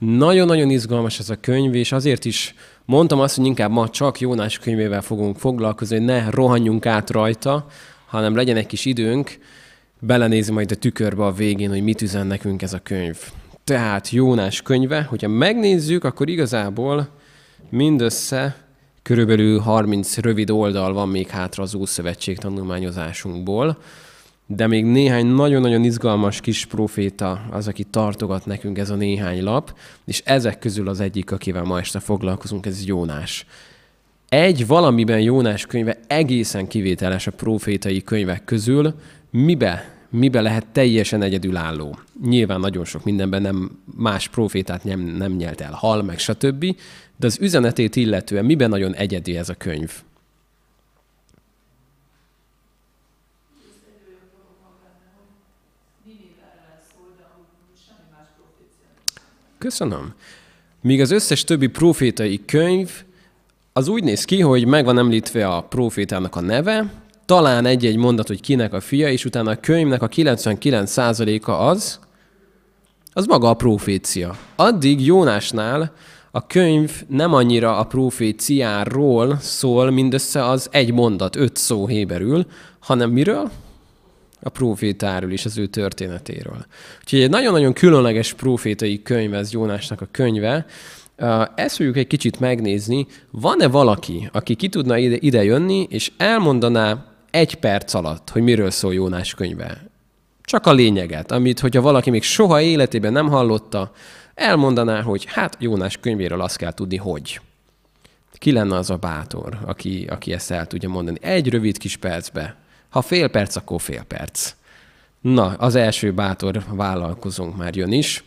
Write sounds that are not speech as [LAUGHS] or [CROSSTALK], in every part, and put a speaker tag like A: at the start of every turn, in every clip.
A: Nagyon-nagyon izgalmas ez a könyv, és azért is mondtam azt, hogy inkább ma csak Jónás könyvével fogunk foglalkozni, hogy ne rohanjunk át rajta, hanem legyen egy kis időnk, belenézni majd a tükörbe a végén, hogy mit üzen nekünk ez a könyv. Tehát Jónás könyve, hogyha megnézzük, akkor igazából mindössze körülbelül 30 rövid oldal van még hátra az Ószövetség tanulmányozásunkból, de még néhány nagyon-nagyon izgalmas kis proféta az, aki tartogat nekünk ez a néhány lap, és ezek közül az egyik, akivel ma este foglalkozunk, ez Jónás. Egy valamiben Jónás könyve egészen kivételes a profétai könyvek közül, mibe, mibe lehet teljesen egyedülálló. Nyilván nagyon sok mindenben nem más profétát nem, nem nyelt el, hal, meg stb., de az üzenetét illetően miben nagyon egyedi ez a könyv? Köszönöm. Míg az összes többi profétai könyv, az úgy néz ki, hogy meg van említve a profétának a neve, talán egy-egy mondat, hogy kinek a fia, és utána a könyvnek a 99%-a az, az maga a profécia. Addig Jónásnál a könyv nem annyira a proféciáról szól, mindössze az egy mondat, öt szó héberül, hanem miről? A profétáról és az ő történetéről. Úgyhogy egy nagyon-nagyon különleges profétai könyv ez Jónásnak a könyve. Ezt fogjuk egy kicsit megnézni. Van-e valaki, aki ki tudna ide, ide jönni, és elmondaná egy perc alatt, hogy miről szól Jónás könyve? Csak a lényeget, amit, hogyha valaki még soha életében nem hallotta, elmondaná, hogy hát Jónás könyvéről azt kell tudni, hogy. Ki lenne az a bátor, aki, aki ezt el tudja mondani? Egy rövid kis percbe. Ha fél perc, akkor fél perc. Na, az első bátor vállalkozónk már jön is.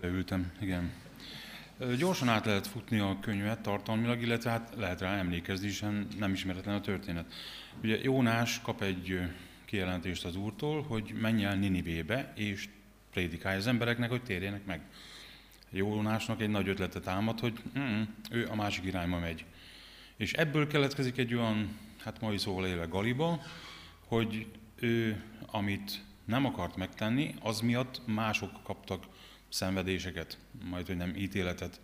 B: Leültem, igen. Gyorsan át lehet futni a könyvet tartalmilag, illetve hát lehet rá emlékezni, hiszen nem ismeretlen a történet. Ugye Jónás kap egy kijelentést az Úrtól, hogy menj el Ninivébe, és prédikálj az embereknek, hogy térjenek meg. Jónásnak egy nagy ötlete támad, hogy mm, ő a másik irányba megy. És ebből keletkezik egy olyan, hát mai szóval élve galiba, hogy ő, amit nem akart megtenni, az miatt mások kaptak szenvedéseket, majd hogy nem ítéletet,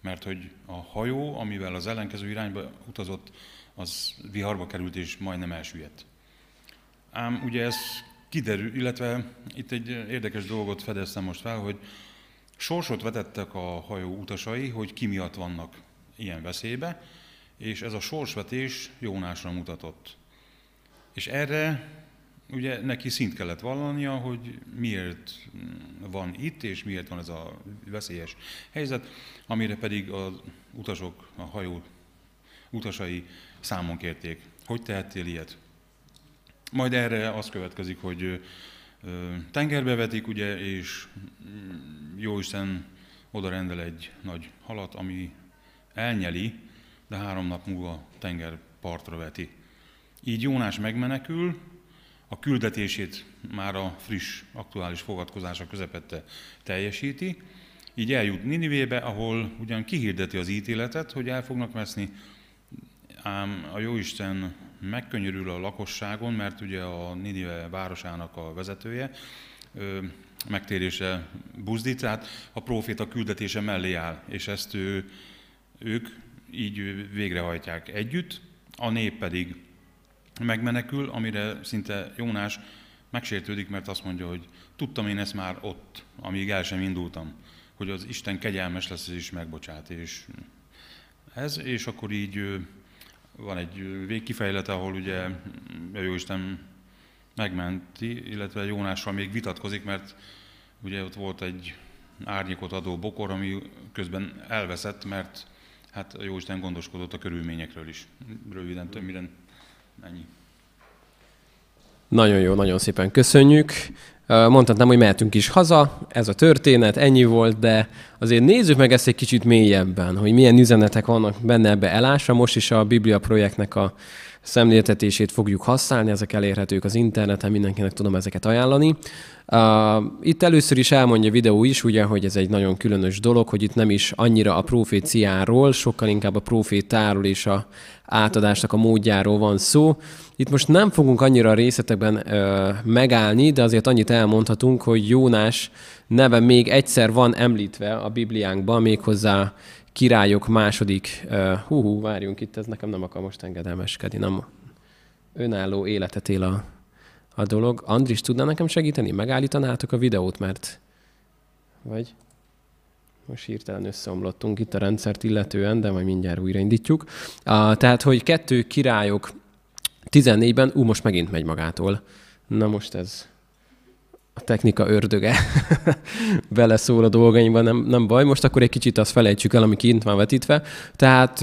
B: mert hogy a hajó, amivel az ellenkező irányba utazott, az viharba került és majdnem elsüllyedt. Ám ugye ez kiderül, illetve itt egy érdekes dolgot fedeztem most fel, hogy sorsot vetettek a hajó utasai, hogy ki miatt vannak ilyen veszélybe, és ez a sorsvetés Jónásra mutatott. És erre ugye neki szint kellett vallania, hogy miért van itt, és miért van ez a veszélyes helyzet, amire pedig az utasok, a hajó utasai számon kérték. Hogy tehettél ilyet? Majd erre az következik, hogy tengerbe vetik, ugye, és mm, Jóisten oda rendel egy nagy halat, ami elnyeli, de három nap múlva tengerpartra veti. Így Jónás megmenekül, a küldetését már a friss, aktuális fogadkozása közepette teljesíti, így eljut Ninivébe, ahol ugyan kihirdeti az ítéletet, hogy el fognak veszni, ám a Jóisten megkönyörül a lakosságon, mert ugye a Ninive városának a vezetője megtérése buzdít, tehát a próféta küldetése mellé áll, és ezt ő, ők így végrehajtják együtt, a nép pedig megmenekül, amire szinte Jónás megsértődik, mert azt mondja, hogy tudtam én ezt már ott, amíg el sem indultam, hogy az Isten kegyelmes lesz és megbocsát, és ez, és akkor így van egy végkifejlete, ahol ugye jó Isten megmenti, illetve Jónással még vitatkozik, mert ugye ott volt egy árnyékot adó bokor, ami közben elveszett, mert hát Jóisten gondoskodott a körülményekről is. Röviden, többire ennyi.
A: Nagyon jó, nagyon szépen köszönjük. Mondhatnám, hogy mehetünk is haza, ez a történet, ennyi volt, de azért nézzük meg ezt egy kicsit mélyebben, hogy milyen üzenetek vannak benne ebbe elásra. Most is a Biblia projektnek a szemléltetését fogjuk használni, ezek elérhetők az interneten, mindenkinek tudom ezeket ajánlani. Uh, itt először is elmondja a videó is, ugye, hogy ez egy nagyon különös dolog, hogy itt nem is annyira a proféciáról, sokkal inkább a profétáról és a átadásnak a módjáról van szó. Itt most nem fogunk annyira a részletekben uh, megállni, de azért annyit elmondhatunk, hogy Jónás neve még egyszer van említve a Bibliánkban, méghozzá királyok második, hú, hú, várjunk itt, ez nekem nem akar most engedelmeskedni, nem önálló életet él a, a dolog. Andris, tudná nekem segíteni? Megállítanátok a videót, mert vagy most hirtelen összeomlottunk itt a rendszert illetően, de majd mindjárt újraindítjuk. Uh, tehát, hogy kettő királyok 14-ben, ú, most megint megy magától. Na most ez a technika ördöge [LAUGHS] beleszól a dolgaimban, nem, nem baj. Most akkor egy kicsit azt felejtsük el, ami kint van vetítve. Tehát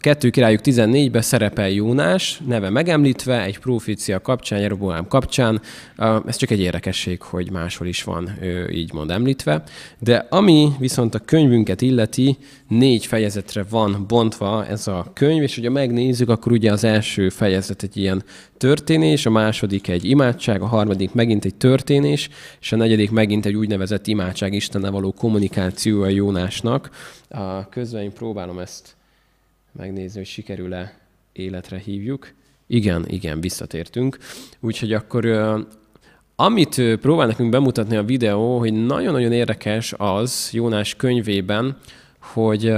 A: a kettő királyuk 14-ben szerepel Jónás, neve megemlítve, egy profécia kapcsán, Jeroboám kapcsán. Ez csak egy érdekesség, hogy máshol is van így mond említve. De ami viszont a könyvünket illeti, négy fejezetre van bontva ez a könyv, és hogyha megnézzük, akkor ugye az első fejezet egy ilyen történés, a második egy imádság, a harmadik megint egy történés, és a negyedik megint egy úgynevezett imádság Istennel való kommunikáció a Jónásnak. Közben próbálom ezt megnézni, hogy sikerül-e életre hívjuk. Igen, igen, visszatértünk. Úgyhogy akkor amit próbál nekünk bemutatni a videó, hogy nagyon-nagyon érdekes az Jónás könyvében, hogy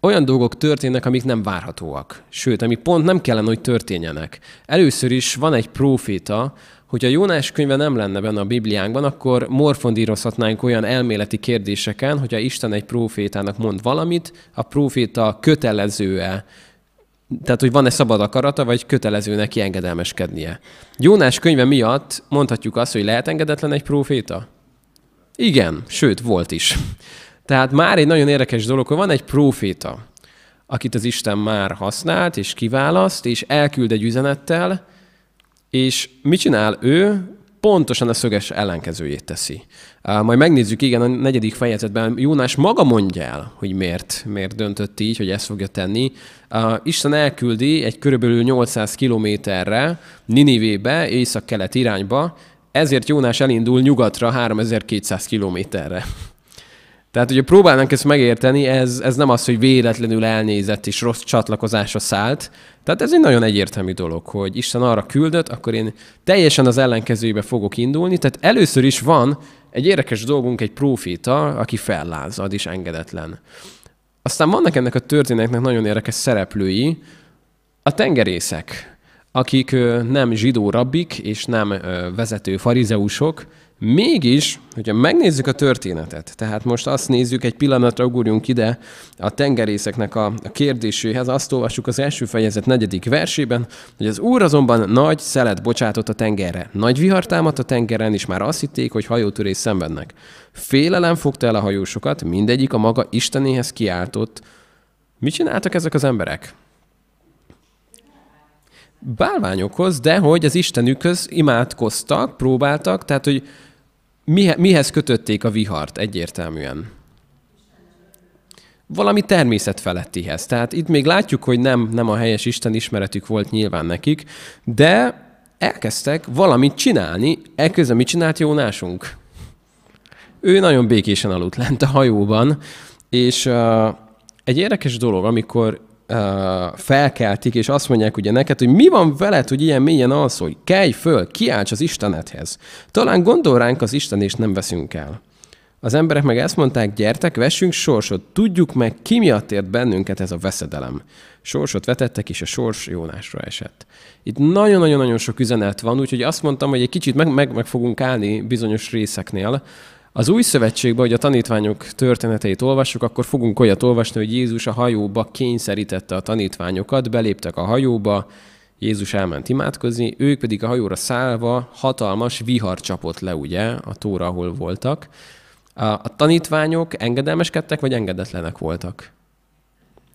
A: olyan dolgok történnek, amik nem várhatóak. Sőt, ami pont nem kellene, hogy történjenek. Először is van egy proféta, Hogyha Jónás könyve nem lenne benne a Bibliánkban, akkor morfondírozhatnánk olyan elméleti kérdéseken, hogyha Isten egy profétának mond valamit, a proféta kötelező-e tehát, hogy van-e szabad akarata, vagy kötelező neki engedelmeskednie. Jónás könyve miatt mondhatjuk azt, hogy lehet engedetlen egy proféta? Igen, sőt, volt is. Tehát már egy nagyon érdekes dolog, hogy van egy proféta, akit az Isten már használt, és kiválaszt, és elküld egy üzenettel, és mit csinál ő? Pontosan a szöges ellenkezőjét teszi. Majd megnézzük, igen, a negyedik fejezetben Jónás maga mondja el, hogy miért, miért döntött így, hogy ezt fogja tenni. Isten elküldi egy körülbelül 800 kilométerre Ninivébe, észak-kelet irányba, ezért Jónás elindul nyugatra 3200 kilométerre. Tehát, hogyha próbálnánk ezt megérteni, ez, ez nem az, hogy véletlenül elnézett és rossz csatlakozásra szállt. Tehát ez egy nagyon egyértelmű dolog, hogy Isten arra küldött, akkor én teljesen az ellenkezőjébe fogok indulni. Tehát először is van egy érdekes dolgunk, egy proféta, aki fellázad és engedetlen. Aztán vannak ennek a történetnek nagyon érdekes szereplői, a tengerészek, akik nem zsidó rabbik és nem vezető farizeusok, Mégis, hogyha megnézzük a történetet, tehát most azt nézzük, egy pillanatra ugorjunk ide a tengerészeknek a, kérdéséhez, azt olvassuk az első fejezet negyedik versében, hogy az úr azonban nagy szelet bocsátott a tengerre. Nagy vihar támadt a tengeren, és már azt hitték, hogy hajótörés szenvednek. Félelem fogta el a hajósokat, mindegyik a maga Istenéhez kiáltott. Mit csináltak ezek az emberek? Bálványokhoz, de hogy az Istenükhöz imádkoztak, próbáltak, tehát hogy mihez kötötték a vihart egyértelműen? Valami természet felettihez. Tehát itt még látjuk, hogy nem, nem a helyes Isten ismeretük volt nyilván nekik, de elkezdtek valamit csinálni. Ekközben mit csinált Jónásunk? Ő nagyon békésen aludt lent a hajóban, és uh, egy érdekes dolog, amikor felkeltik, és azt mondják ugye neked, hogy mi van veled, hogy ilyen mélyen alszol, kelj föl, kiálts az Istenethez. Talán gondol ránk az Isten, és nem veszünk el. Az emberek meg ezt mondták, gyertek, vessünk sorsot, tudjuk meg, ki miatt ért bennünket ez a veszedelem. Sorsot vetettek, és a sors Jónásra esett. Itt nagyon-nagyon-nagyon sok üzenet van, úgyhogy azt mondtam, hogy egy kicsit meg, meg, meg fogunk állni bizonyos részeknél, az új szövetségben, hogy a tanítványok történeteit olvassuk, akkor fogunk olyat olvasni, hogy Jézus a hajóba kényszerítette a tanítványokat, beléptek a hajóba, Jézus elment imádkozni, ők pedig a hajóra szállva hatalmas vihar csapott le, ugye, a tóra, ahol voltak. A, tanítványok engedelmeskedtek, vagy engedetlenek voltak?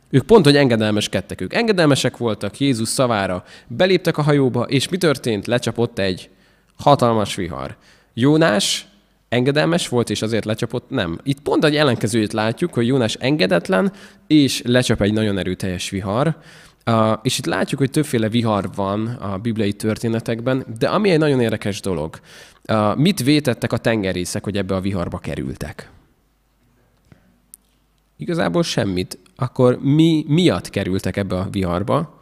A: Ők pont, hogy engedelmeskedtek. Ők engedelmesek voltak Jézus szavára, beléptek a hajóba, és mi történt? Lecsapott egy hatalmas vihar. Jónás engedelmes volt, és azért lecsapott? Nem. Itt pont egy ellenkezőjét látjuk, hogy Jónás engedetlen, és lecsap egy nagyon erőteljes vihar. Uh, és itt látjuk, hogy többféle vihar van a bibliai történetekben, de ami egy nagyon érdekes dolog, uh, mit vétettek a tengerészek, hogy ebbe a viharba kerültek? Igazából semmit. Akkor mi miatt kerültek ebbe a viharba?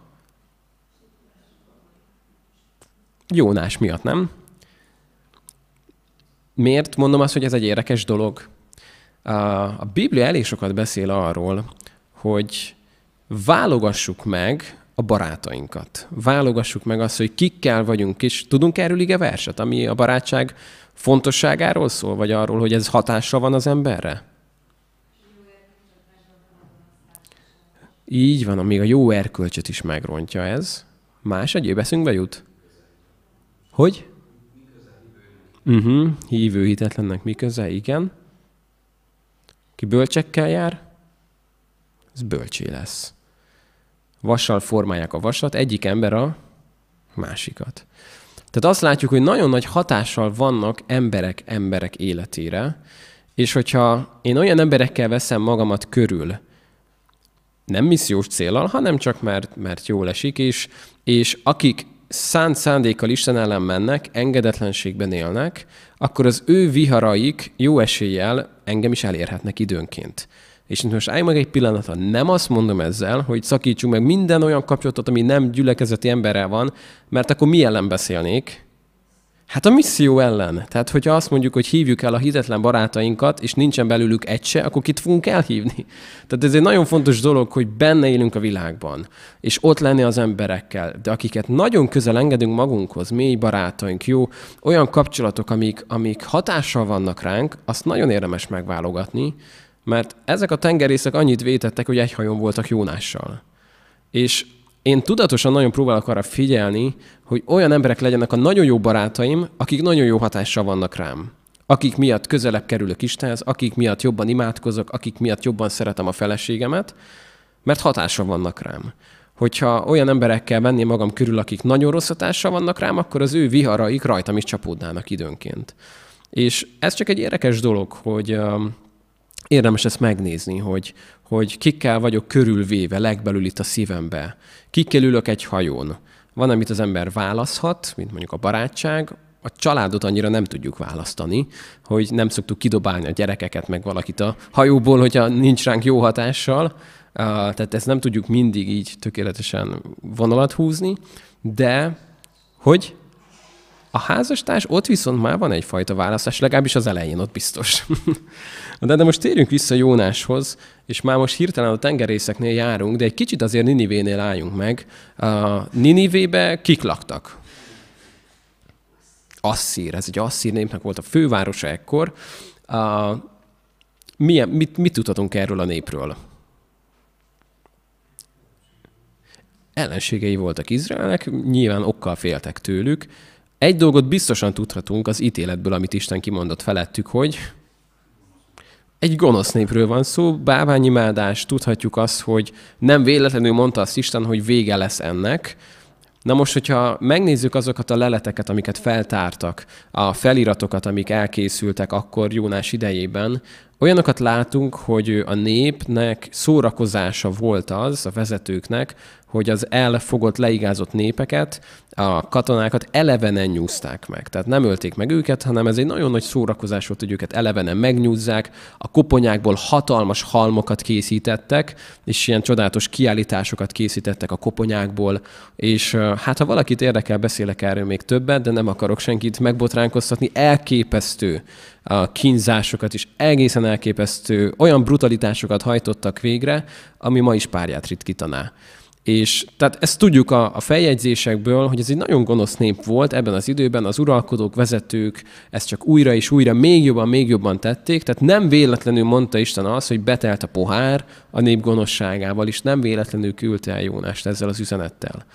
A: Jónás miatt, nem? Miért mondom azt, hogy ez egy érdekes dolog? A Biblia elég sokat beszél arról, hogy válogassuk meg a barátainkat. Válogassuk meg azt, hogy kikkel vagyunk, és tudunk erről ige verset, ami a barátság fontosságáról szól, vagy arról, hogy ez hatással van az emberre? Így van, amíg a jó erkölcsöt is megrontja ez. Más egyéb eszünkbe jut? Hogy? Uh-huh. Hívő hitetlennek mi köze? Igen. Ki bölcsekkel jár, ez bölcsé lesz. Vassal formálják a vasat, egyik ember a másikat. Tehát azt látjuk, hogy nagyon nagy hatással vannak emberek emberek életére, és hogyha én olyan emberekkel veszem magamat körül, nem missziós célral, hanem csak mert, mert jól esik, és, és akik szánt szándékkal Isten ellen mennek, engedetlenségben élnek, akkor az ő viharaik jó eséllyel engem is elérhetnek időnként. És most állj meg egy pillanatra, nem azt mondom ezzel, hogy szakítsunk meg minden olyan kapcsolatot, ami nem gyülekezeti emberrel van, mert akkor mi ellen beszélnék, Hát a misszió ellen. Tehát, hogyha azt mondjuk, hogy hívjuk el a hitetlen barátainkat, és nincsen belőlük egy se, akkor kit fogunk elhívni? [LAUGHS] Tehát ez egy nagyon fontos dolog, hogy benne élünk a világban, és ott lenni az emberekkel, de akiket nagyon közel engedünk magunkhoz, mély barátaink, jó, olyan kapcsolatok, amik, amik hatással vannak ránk, azt nagyon érdemes megválogatni, mert ezek a tengerészek annyit vétettek, hogy egy hajón voltak Jónással. És én tudatosan nagyon próbálok arra figyelni, hogy olyan emberek legyenek a nagyon jó barátaim, akik nagyon jó hatással vannak rám. Akik miatt közelebb kerülök Istenhez, akik miatt jobban imádkozok, akik miatt jobban szeretem a feleségemet, mert hatással vannak rám. Hogyha olyan emberekkel venném magam körül, akik nagyon rossz hatással vannak rám, akkor az ő viharaik rajtam is csapódnának időnként. És ez csak egy érdekes dolog, hogy érdemes ezt megnézni, hogy, hogy kikkel vagyok körülvéve legbelül itt a szívembe. Kikkel ülök egy hajón. Van, amit az ember választhat, mint mondjuk a barátság, a családot annyira nem tudjuk választani, hogy nem szoktuk kidobálni a gyerekeket, meg valakit a hajóból, hogyha nincs ránk jó hatással. Tehát ezt nem tudjuk mindig így tökéletesen vonalat húzni, de hogy a házastárs, ott viszont már van egyfajta választás, legalábbis az elején ott biztos. [LAUGHS] de, de most térjünk vissza Jónáshoz, és már most hirtelen a tengerészeknél járunk, de egy kicsit azért Ninivénél álljunk meg. A Ninivébe kik laktak? Asszír, ez egy asszír népnek volt a fővárosa ekkor. A, milyen, mit, mit tudhatunk erről a népről? Ellenségei voltak Izraelnek, nyilván okkal féltek tőlük, egy dolgot biztosan tudhatunk az ítéletből, amit Isten kimondott felettük, hogy egy gonosz népről van szó, báványimádás, tudhatjuk azt, hogy nem véletlenül mondta azt Isten, hogy vége lesz ennek. Na most, hogyha megnézzük azokat a leleteket, amiket feltártak, a feliratokat, amik elkészültek akkor Jónás idejében, Olyanokat látunk, hogy a népnek szórakozása volt az, a vezetőknek, hogy az elfogott, leigázott népeket, a katonákat elevenen nyúzták meg. Tehát nem ölték meg őket, hanem ez egy nagyon nagy szórakozás volt, hogy őket elevenen megnyúzzák. A koponyákból hatalmas halmokat készítettek, és ilyen csodálatos kiállításokat készítettek a koponyákból, és hát ha valakit érdekel, beszélek erről még többet, de nem akarok senkit megbotránkoztatni, elképesztő a kínzásokat is egészen elképesztő, olyan brutalitásokat hajtottak végre, ami ma is párját ritkítaná. És tehát ezt tudjuk a, a feljegyzésekből, hogy ez egy nagyon gonosz nép volt ebben az időben, az uralkodók, vezetők ezt csak újra és újra még jobban, még jobban tették, tehát nem véletlenül mondta Isten azt, hogy betelt a pohár a nép gonoszságával, és nem véletlenül küldte el Jónást ezzel az üzenettel.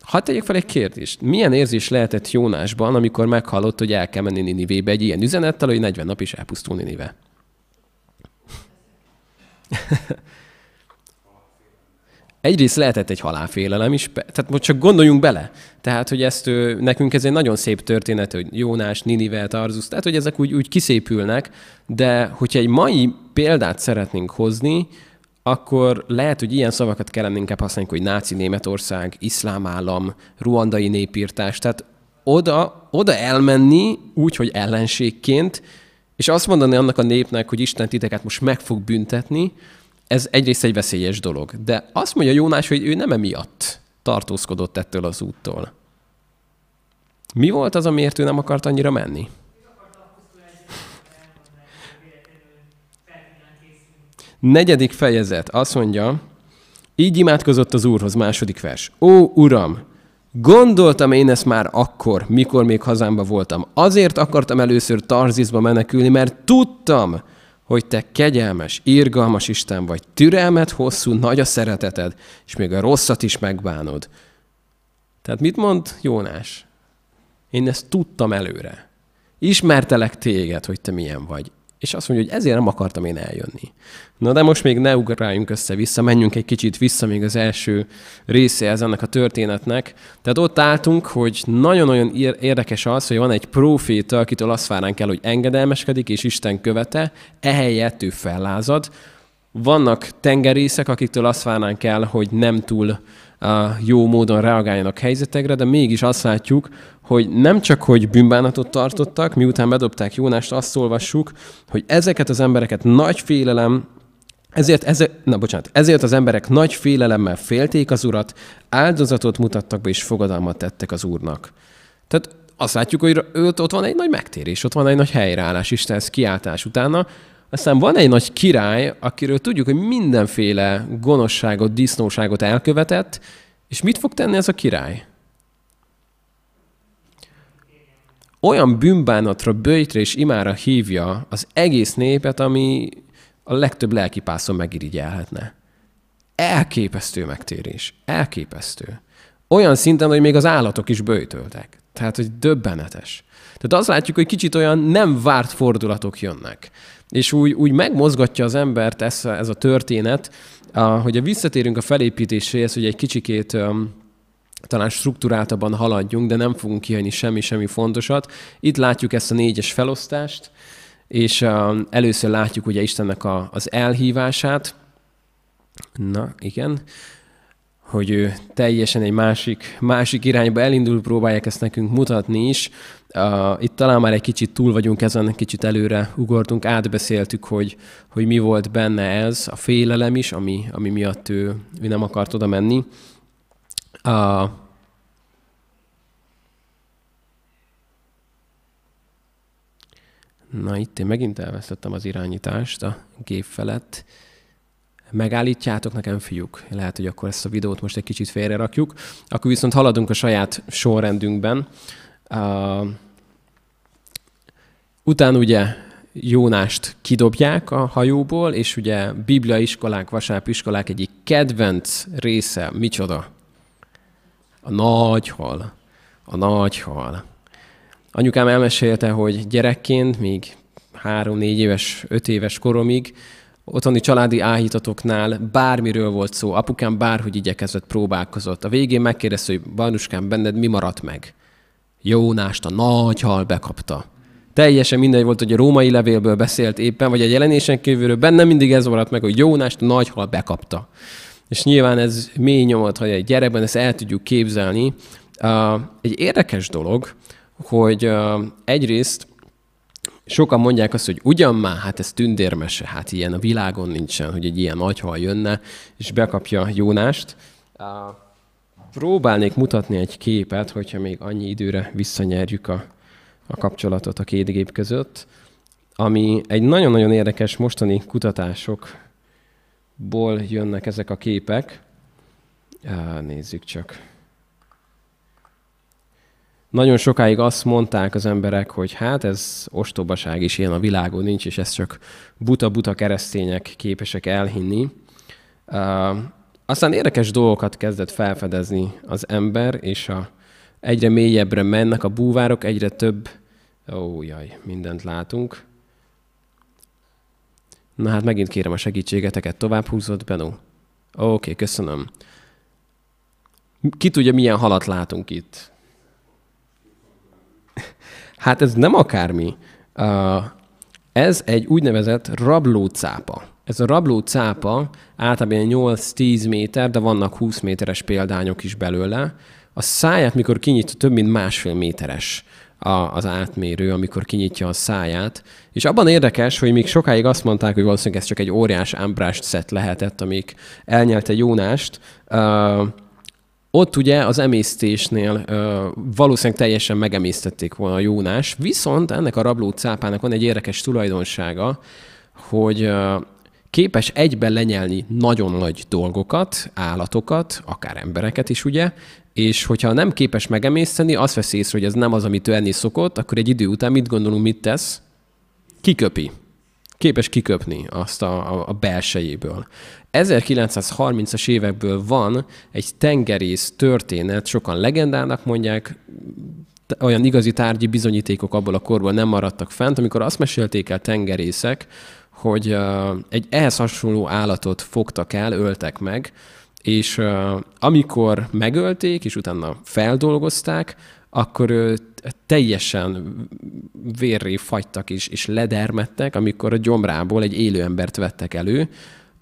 A: Hadd tegyek fel egy kérdést. Milyen érzés lehetett Jónásban, amikor meghallott, hogy el kell menni Ninivébe egy ilyen üzenettel, hogy 40 nap is elpusztul Ninive? [LAUGHS] Egyrészt lehetett egy halálfélelem is, tehát most csak gondoljunk bele. Tehát, hogy ezt nekünk ez egy nagyon szép történet, hogy Jónás, Ninive, Tarzus, tehát, hogy ezek úgy, úgy kiszépülnek, de hogyha egy mai példát szeretnénk hozni, akkor lehet, hogy ilyen szavakat kellene inkább használni, hogy náci Németország, iszlám állam, ruandai népírtás. Tehát oda, oda elmenni úgy, hogy ellenségként, és azt mondani annak a népnek, hogy Isten titeket most meg fog büntetni, ez egyrészt egy veszélyes dolog. De azt mondja Jónás, hogy ő nem emiatt tartózkodott ettől az úttól. Mi volt az, amiért ő nem akart annyira menni? Negyedik fejezet azt mondja, így imádkozott az Úrhoz, második vers. Ó, Uram, gondoltam én ezt már akkor, mikor még hazámba voltam. Azért akartam először Tarzizba menekülni, mert tudtam, hogy te kegyelmes, irgalmas Isten vagy, türelmet hosszú, nagy a szereteted, és még a rosszat is megbánod. Tehát mit mond Jónás? Én ezt tudtam előre. Ismertelek téged, hogy te milyen vagy. És azt mondja, hogy ezért nem akartam én eljönni. Na de most még ne ugráljunk össze-vissza, menjünk egy kicsit vissza még az első részéhez ennek a történetnek. Tehát ott álltunk, hogy nagyon-nagyon érdekes az, hogy van egy proféta, akitől azt várnánk el, hogy engedelmeskedik és Isten követe, ehelyett ő fellázad. Vannak tengerészek, akiktől azt várnánk el, hogy nem túl jó módon reagáljanak helyzetekre, de mégis azt látjuk, hogy nem csak, hogy bűnbánatot tartottak, miután bedobták Jónást, azt olvassuk, hogy ezeket az embereket nagy félelem, ezért, ezért, na bocsánat, ezért az emberek nagy félelemmel félték az urat, áldozatot mutattak be és fogadalmat tettek az úrnak. Tehát azt látjuk, hogy ott, ott van egy nagy megtérés, ott van egy nagy helyreállás, Istenhez kiáltás utána, aztán van egy nagy király, akiről tudjuk, hogy mindenféle gonoszságot, disznóságot elkövetett, és mit fog tenni ez a király? Olyan bűnbánatra, bőjtre és imára hívja az egész népet, ami a legtöbb lelkipászon megirigyelhetne. Elképesztő megtérés. Elképesztő. Olyan szinten, hogy még az állatok is bőjtöltek. Tehát, hogy döbbenetes. Tehát azt látjuk, hogy kicsit olyan nem várt fordulatok jönnek. És úgy, úgy megmozgatja az embert ez, ez a történet, hogy a visszatérünk a felépítéséhez, hogy egy kicsikét talán struktúráltabban haladjunk, de nem fogunk kihagyni semmi-semmi fontosat. Itt látjuk ezt a négyes felosztást, és először látjuk ugye Istennek a, az elhívását. Na, igen hogy ő teljesen egy másik, másik irányba elindul, próbálják ezt nekünk mutatni is. Uh, itt talán már egy kicsit túl vagyunk ezen, kicsit előre ugortunk, átbeszéltük, hogy, hogy mi volt benne ez, a félelem is, ami, ami miatt ő, ő nem akart oda menni. Uh, Na itt én megint elvesztettem az irányítást a gép felett megállítjátok nekem, fiúk. Lehet, hogy akkor ezt a videót most egy kicsit félre rakjuk. Akkor viszont haladunk a saját sorrendünkben. Uh, utána ugye Jónást kidobják a hajóból, és ugye Biblia iskolák, vasárnap iskolák egyik kedvenc része, micsoda? A nagy hal. A nagy hal. Anyukám elmesélte, hogy gyerekként, még három-négy éves, öt éves koromig otthoni családi áhítatoknál bármiről volt szó, apukám bárhogy igyekezett, próbálkozott. A végén megkérdezte, hogy Barnuskám, benned mi maradt meg? Jónást a nagy hal bekapta. Teljesen mindegy volt, hogy a római levélből beszélt éppen, vagy egy jelenésen kívülről, bennem mindig ez maradt meg, hogy Jónást a nagy hal bekapta. És nyilván ez mély nyomot, hogy egy gyerekben ezt el tudjuk képzelni. Egy érdekes dolog, hogy egyrészt sokan mondják azt, hogy ugyan már, hát ez tündérmese, hát ilyen a világon nincsen, hogy egy ilyen nagyhal jönne, és bekapja Jónást. Próbálnék mutatni egy képet, hogyha még annyi időre visszanyerjük a, a kapcsolatot a két gép között, ami egy nagyon-nagyon érdekes mostani kutatásokból jönnek ezek a képek. Nézzük csak. Nagyon sokáig azt mondták az emberek, hogy hát ez ostobaság is ilyen a világon nincs, és ezt csak buta-buta keresztények képesek elhinni. Uh, aztán érdekes dolgokat kezdett felfedezni az ember, és a, egyre mélyebbre mennek a búvárok, egyre több, ó jaj, mindent látunk. Na hát megint kérem a segítségeteket, tovább húzott, Benó? Oké, okay, köszönöm. Ki tudja, milyen halat látunk itt? Hát ez nem akármi. Ez egy úgynevezett rablócápa. ez a rabló cápa általában 8-10 méter, de vannak 20 méteres példányok is belőle. A száját, mikor kinyitja, több mint másfél méteres az átmérő, amikor kinyitja a száját. És abban érdekes, hogy még sokáig azt mondták, hogy valószínűleg ez csak egy óriás ámbrást szett lehetett, amik elnyelte Jónást. Uh, ott ugye az emésztésnél uh, valószínűleg teljesen megemésztették volna a Jónás, viszont ennek a rabló cápának van egy érdekes tulajdonsága, hogy uh, képes egyben lenyelni nagyon nagy dolgokat, állatokat, akár embereket is, ugye, és hogyha nem képes megemészteni, azt veszi észre, hogy ez nem az, amit ő enni szokott, akkor egy idő után mit gondolunk, mit tesz? Kiköpi. Képes kiköpni azt a, a, a belsejéből. 1930-as évekből van egy tengerész történet, sokan legendának mondják, olyan igazi tárgyi bizonyítékok abból a korból nem maradtak fent, amikor azt mesélték el tengerészek, hogy egy ehhez hasonló állatot fogtak el, öltek meg, és amikor megölték, és utána feldolgozták, akkor őt teljesen vérré fagytak és, és ledermettek, amikor a gyomrából egy élő embert vettek elő,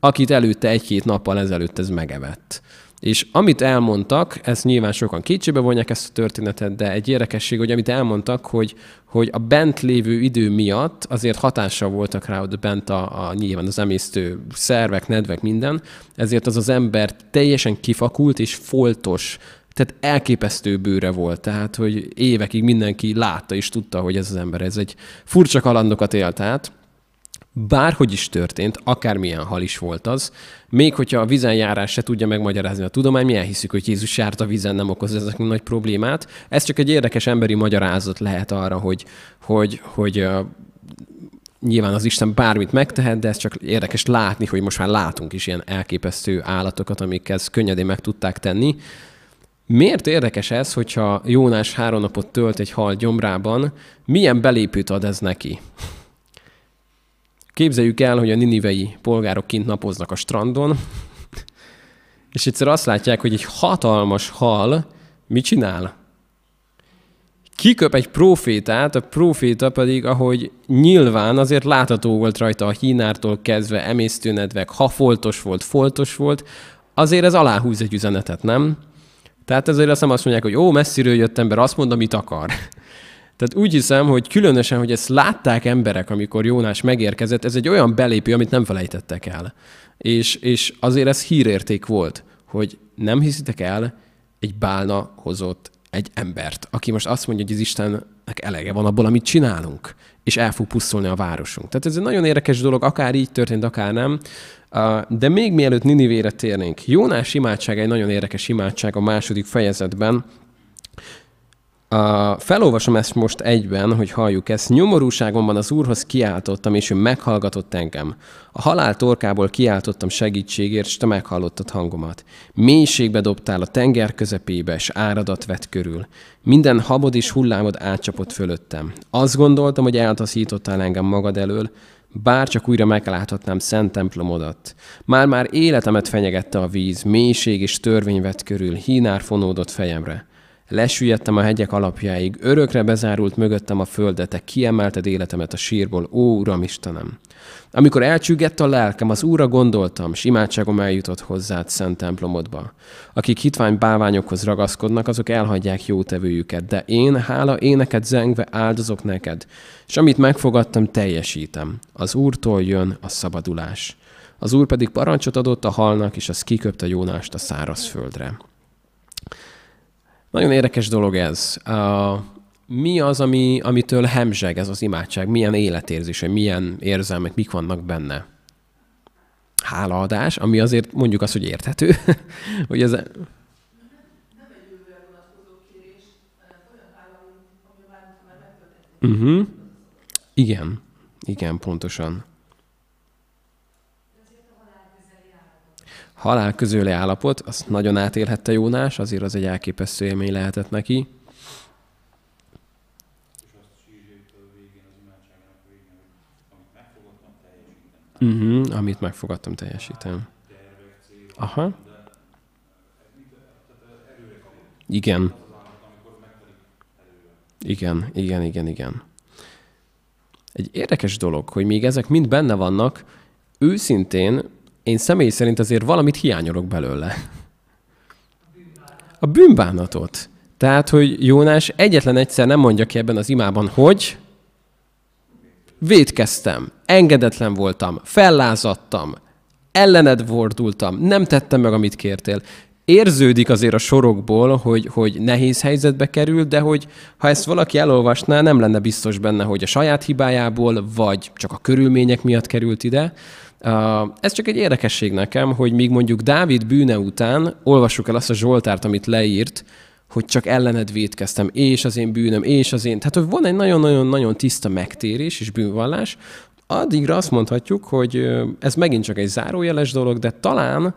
A: akit előtte egy-két nappal ezelőtt ez megevett. És amit elmondtak, ezt nyilván sokan kétségbe vonják ezt a történetet, de egy érdekesség, hogy amit elmondtak, hogy, hogy a bent lévő idő miatt azért hatással voltak rá ott bent a, a nyilván az emésztő szervek, nedvek, minden, ezért az az ember teljesen kifakult és foltos, tehát elképesztő bőre volt, tehát hogy évekig mindenki látta és tudta, hogy ez az ember, ez egy furcsa kalandokat élt át, bárhogy is történt, akármilyen hal is volt az, még hogyha a vizen járás se tudja megmagyarázni a tudomány, mi elhiszük, hogy Jézus járt a vizen, nem okoz ezek nagy problémát. Ez csak egy érdekes emberi magyarázat lehet arra, hogy, hogy, hogy nyilván az Isten bármit megtehet, de ez csak érdekes látni, hogy most már látunk is ilyen elképesztő állatokat, amikkel könnyedén meg tudták tenni. Miért érdekes ez, hogyha Jónás három napot tölt egy hal gyomrában, milyen belépőt ad ez neki? Képzeljük el, hogy a ninivei polgárok kint napoznak a strandon, és egyszer azt látják, hogy egy hatalmas hal mit csinál? Kiköp egy profétát, a proféta pedig, ahogy nyilván azért látható volt rajta a hínártól kezdve, emésztőnedvek, ha foltos volt, foltos volt, azért ez aláhúz egy üzenetet, nem? Tehát ezért azt nem azt mondják, hogy ó, messziről jött ember, azt mondom, mit akar. [LAUGHS] Tehát úgy hiszem, hogy különösen, hogy ezt látták emberek, amikor Jónás megérkezett, ez egy olyan belépő, amit nem felejtettek el. És, és azért ez hírérték volt, hogy nem hiszitek el, egy bálna hozott egy embert, aki most azt mondja, hogy az Istennek elege van abból, amit csinálunk, és el fog pusztulni a városunk. Tehát ez egy nagyon érdekes dolog, akár így történt, akár nem. De még mielőtt Ninivére térnénk, Jónás imádság egy nagyon érdekes imádság a második fejezetben, felolvasom ezt most egyben, hogy halljuk ezt. Nyomorúságomban az Úrhoz kiáltottam, és ő meghallgatott engem. A halál torkából kiáltottam segítségért, és te meghallottad hangomat. Mélységbe dobtál a tenger közepébe, és áradat vett körül. Minden habod és hullámod átcsapott fölöttem. Azt gondoltam, hogy eltaszítottál engem magad elől, bár csak újra megláthatnám szent templomodat. Már-már életemet fenyegette a víz, mélység és törvény vett körül, hínár fonódott fejemre. Lesüllyedtem a hegyek alapjáig, örökre bezárult mögöttem a földet, te kiemelted életemet a sírból, ó, Uram Istenem! Amikor elcsüggett a lelkem, az Úra gondoltam, s imádságom eljutott hozzád szent templomodba. Akik hitvány bálványokhoz ragaszkodnak, azok elhagyják jótevőjüket, de én, hála éneket zengve áldozok neked, és amit megfogadtam, teljesítem. Az Úrtól jön a szabadulás. Az Úr pedig parancsot adott a halnak, és az kiköpte Jónást a szárazföldre. Nagyon érdekes dolog ez. Mi az, ami, amitől hemzseg ez az imádság? Milyen életérzése, milyen érzelmek, mik vannak benne? Hálaadás, ami azért mondjuk azt, hogy érthető, [LAUGHS] hogy ez... Uh-huh. Igen, igen, pontosan. halál közöli állapot, azt nagyon átélhette Jónás, azért az egy elképesztő élmény lehetett neki. Uh-huh, amit megfogadtam, teljesítem. Aha. Igen. Igen, igen, igen, igen. Egy érdekes dolog, hogy még ezek mind benne vannak, őszintén én személy szerint azért valamit hiányolok belőle. A bűnbánatot. Tehát, hogy Jónás egyetlen egyszer nem mondja ki ebben az imában, hogy védkeztem, engedetlen voltam, fellázadtam, ellened fordultam, nem tettem meg, amit kértél. Érződik azért a sorokból, hogy, hogy nehéz helyzetbe kerül, de hogy ha ezt valaki elolvasná, nem lenne biztos benne, hogy a saját hibájából, vagy csak a körülmények miatt került ide. Ez csak egy érdekesség nekem, hogy míg mondjuk Dávid bűne után olvassuk el azt a Zsoltárt, amit leírt, hogy csak ellened védkeztem, és az én bűnöm, és az én... Tehát, hogy van egy nagyon-nagyon-nagyon tiszta megtérés és bűnvallás, addigra azt mondhatjuk, hogy ez megint csak egy zárójeles dolog, de talán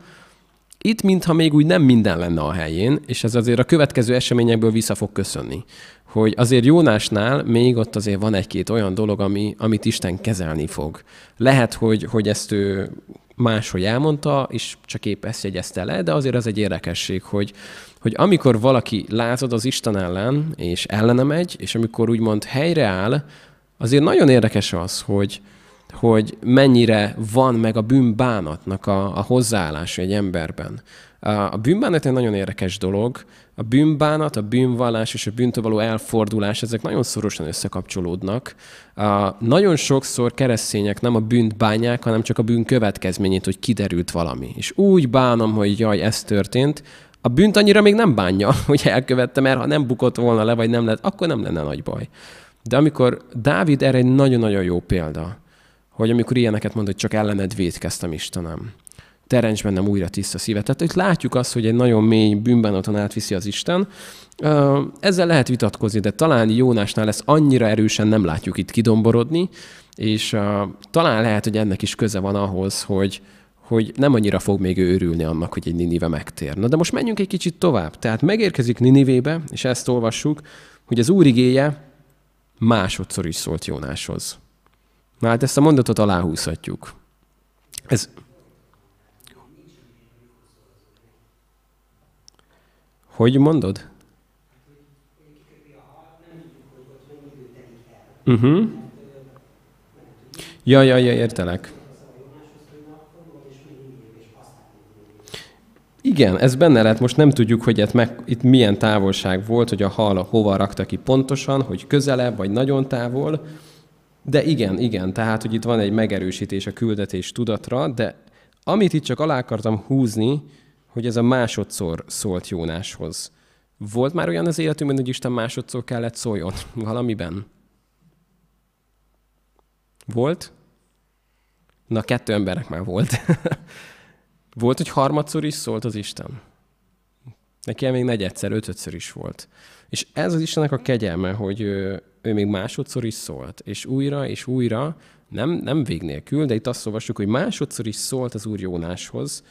A: itt mintha még úgy nem minden lenne a helyén, és ez azért a következő eseményekből vissza fog köszönni. Hogy azért Jónásnál még ott azért van egy-két olyan dolog, ami, amit Isten kezelni fog. Lehet, hogy, hogy ezt ő máshogy elmondta, és csak épp ezt jegyezte le, de azért ez egy érdekesség, hogy, hogy amikor valaki lázad az Isten ellen, és ellene megy, és amikor úgymond helyreáll, azért nagyon érdekes az, hogy, hogy mennyire van meg a bűnbánatnak a, a hozzáállása egy emberben. A bűnbánat egy nagyon érdekes dolog. A bűnbánat, a bűnvallás és a bűntől való elfordulás, ezek nagyon szorosan összekapcsolódnak. Nagyon sokszor keresztények nem a bűnt bánják, hanem csak a bűn következményét, hogy kiderült valami. És úgy bánom, hogy jaj, ez történt, a bűnt annyira még nem bánja, [LAUGHS] hogy elkövette, mert ha nem bukott volna le, vagy nem lett, akkor nem lenne nagy baj. De amikor Dávid erre egy nagyon-nagyon jó példa, hogy amikor ilyeneket mond, hogy csak ellened védkeztem Istenem. Teremts bennem újra tiszta szívet. Tehát itt látjuk azt, hogy egy nagyon mély bűnbánaton átviszi az Isten. Ezzel lehet vitatkozni, de talán Jónásnál ezt annyira erősen nem látjuk itt kidomborodni, és talán lehet, hogy ennek is köze van ahhoz, hogy, hogy nem annyira fog még ő örülni annak, hogy egy Ninive megtér. Na de most menjünk egy kicsit tovább. Tehát megérkezik Ninivébe, és ezt olvassuk, hogy az Úr igéje másodszor is szólt Jónáshoz. Na hát ezt a mondatot aláhúzhatjuk. Ez... Hogy mondod? Uh-huh. Ja, ja, ja, értelek. Igen, ez benne lehet, most nem tudjuk, hogy itt, meg, itt milyen távolság volt, hogy a hal hova rakta ki pontosan, hogy közelebb, vagy nagyon távol, de igen, igen, tehát, hogy itt van egy megerősítés a küldetés tudatra, de amit itt csak alá akartam húzni, hogy ez a másodszor szólt Jónáshoz. Volt már olyan az életünkben, hogy Isten másodszor kellett szóljon valamiben? Volt? Na, kettő embernek már volt. [LAUGHS] volt, hogy harmadszor is szólt az Isten. Neki még negyedszer, ötödször is volt. És ez az Istennek a kegyelme, hogy ő, ő még másodszor is szólt, és újra és újra, nem, nem vég nélkül, de itt azt olvassuk, hogy másodszor is szólt az Úr Jónáshoz,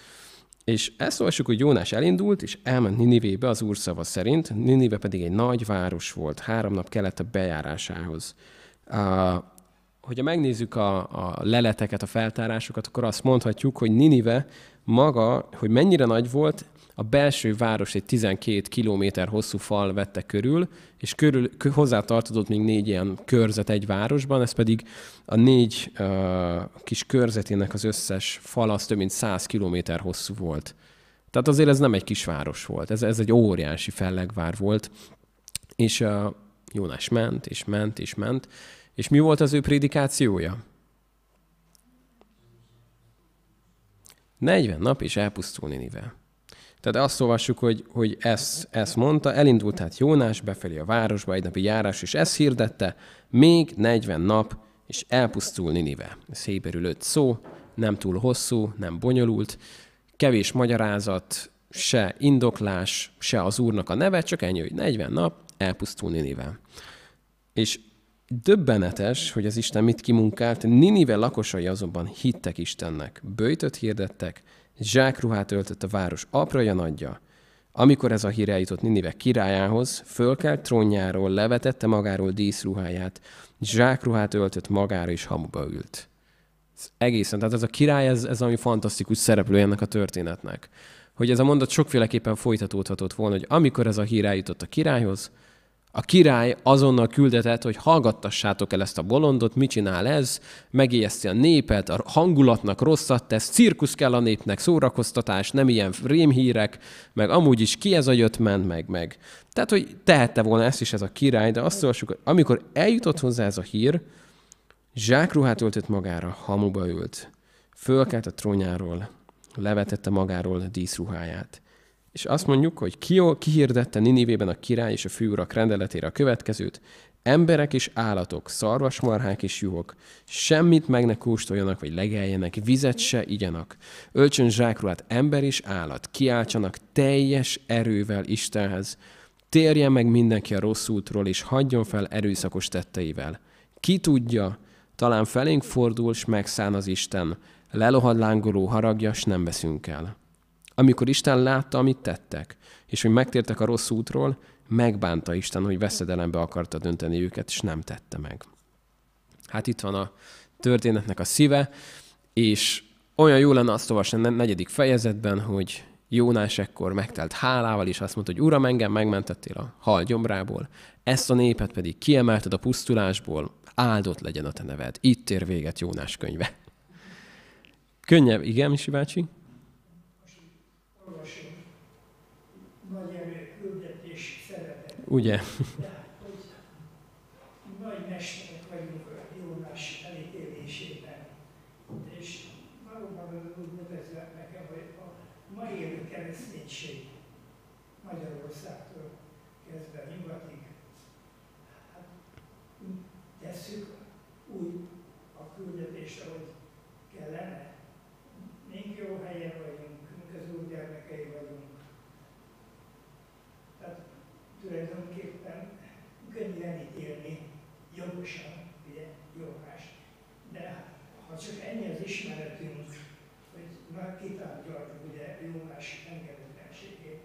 A: és ezt olvassuk, hogy Jónás elindult, és elment Ninivébe az Úr szava szerint, Ninive pedig egy nagy város volt, három nap kellett a bejárásához. Uh, hogyha megnézzük a, a leleteket, a feltárásokat, akkor azt mondhatjuk, hogy Ninive maga, hogy mennyire nagy volt, a belső város egy 12 kilométer hosszú fal vette körül, és körül, hozzá tartozott még négy ilyen körzet egy városban, ez pedig a négy uh, kis körzetének az összes fal az több mint 100 kilométer hosszú volt. Tehát azért ez nem egy kis város volt, ez, ez egy óriási fellegvár volt, és uh, Jónás ment, és ment, és ment, és mi volt az ő prédikációja? 40 nap, és elpusztul Ninive. Tehát azt olvassuk, hogy, hogy ezt, ezt mondta, elindult tehát Jónás befelé a városba, egy napi járás, és ezt hirdette, még 40 nap, és elpusztul Ninive. Ez héberül öt szó, nem túl hosszú, nem bonyolult, kevés magyarázat, se indoklás, se az úrnak a neve, csak ennyi, hogy 40 nap, elpusztul Ninive. És döbbenetes, hogy az Isten mit kimunkált, Ninive lakosai azonban hittek Istennek, bőjtöt hirdettek, zsákruhát öltött a város apra nagyja. Amikor ez a hír eljutott Ninive királyához, fölkelt trónjáról, levetette magáról díszruháját, zsákruhát öltött magára és hamuba ült. Ez egészen, tehát ez a király, ez, ez ami fantasztikus szereplő ennek a történetnek. Hogy ez a mondat sokféleképpen folytatódhatott volna, hogy amikor ez a hír eljutott a királyhoz, A király azonnal küldetett, hogy hallgattassátok el ezt a bolondot, mit csinál ez, megijeszti a népet, a hangulatnak rosszat tesz, cirkusz kell a népnek, szórakoztatás, nem ilyen rémhírek, meg amúgy is ki ez a jött ment, meg, meg. Tehát, hogy tehette volna ezt is ez a király, de azt olvassuk, hogy amikor eljutott hozzá ez a hír, zsákruhát öltött magára, hamuba ült, fölkelt a trónjáról, levetette magáról a díszruháját és azt mondjuk, hogy ki, kihirdette Ninivében a király és a főurak rendeletére a következőt, emberek és állatok, szarvasmarhák és juhok, semmit meg ne kóstoljanak, vagy legeljenek, vizet se igyanak. Ölcsön zsákruhát ember és állat, kiáltsanak teljes erővel Istenhez. Térjen meg mindenki a rossz útról, és hagyjon fel erőszakos tetteivel. Ki tudja, talán felénk fordul, s megszán az Isten. Lelohad lángoló haragja, s nem veszünk el. Amikor Isten látta, amit tettek, és hogy megtértek a rossz útról, megbánta Isten, hogy veszedelembe akarta dönteni őket, és nem tette meg. Hát itt van a történetnek a szíve, és olyan jó lenne azt olvasni a negyedik fejezetben, hogy Jónás ekkor megtelt hálával, és azt mondta, hogy Uram, engem megmentettél a hal gyomrából, ezt a népet pedig kiemelted a pusztulásból, áldott legyen a te neved. Itt ér véget Jónás könyve. Könnyebb, igen, Misi bácsi? Ugye?
C: nagy mesterek vagyunk a Jónás elítélésében. És valóban úgy nevezve nekem, hogy a mai élő kereszténység Magyarországtól kezdve nyugatig, hát tesszük úgy a küldetést, ahogy kellene. Mink jó helyen vagyunk, mink az úr gyermekei vagyunk. Tehát tulajdonképpen könnyű elítélni jogosan, ugye, jogás. De ha csak ennyi az ismeretünk, hogy már kitárgyaltuk ugye Jónás engedetlenségét,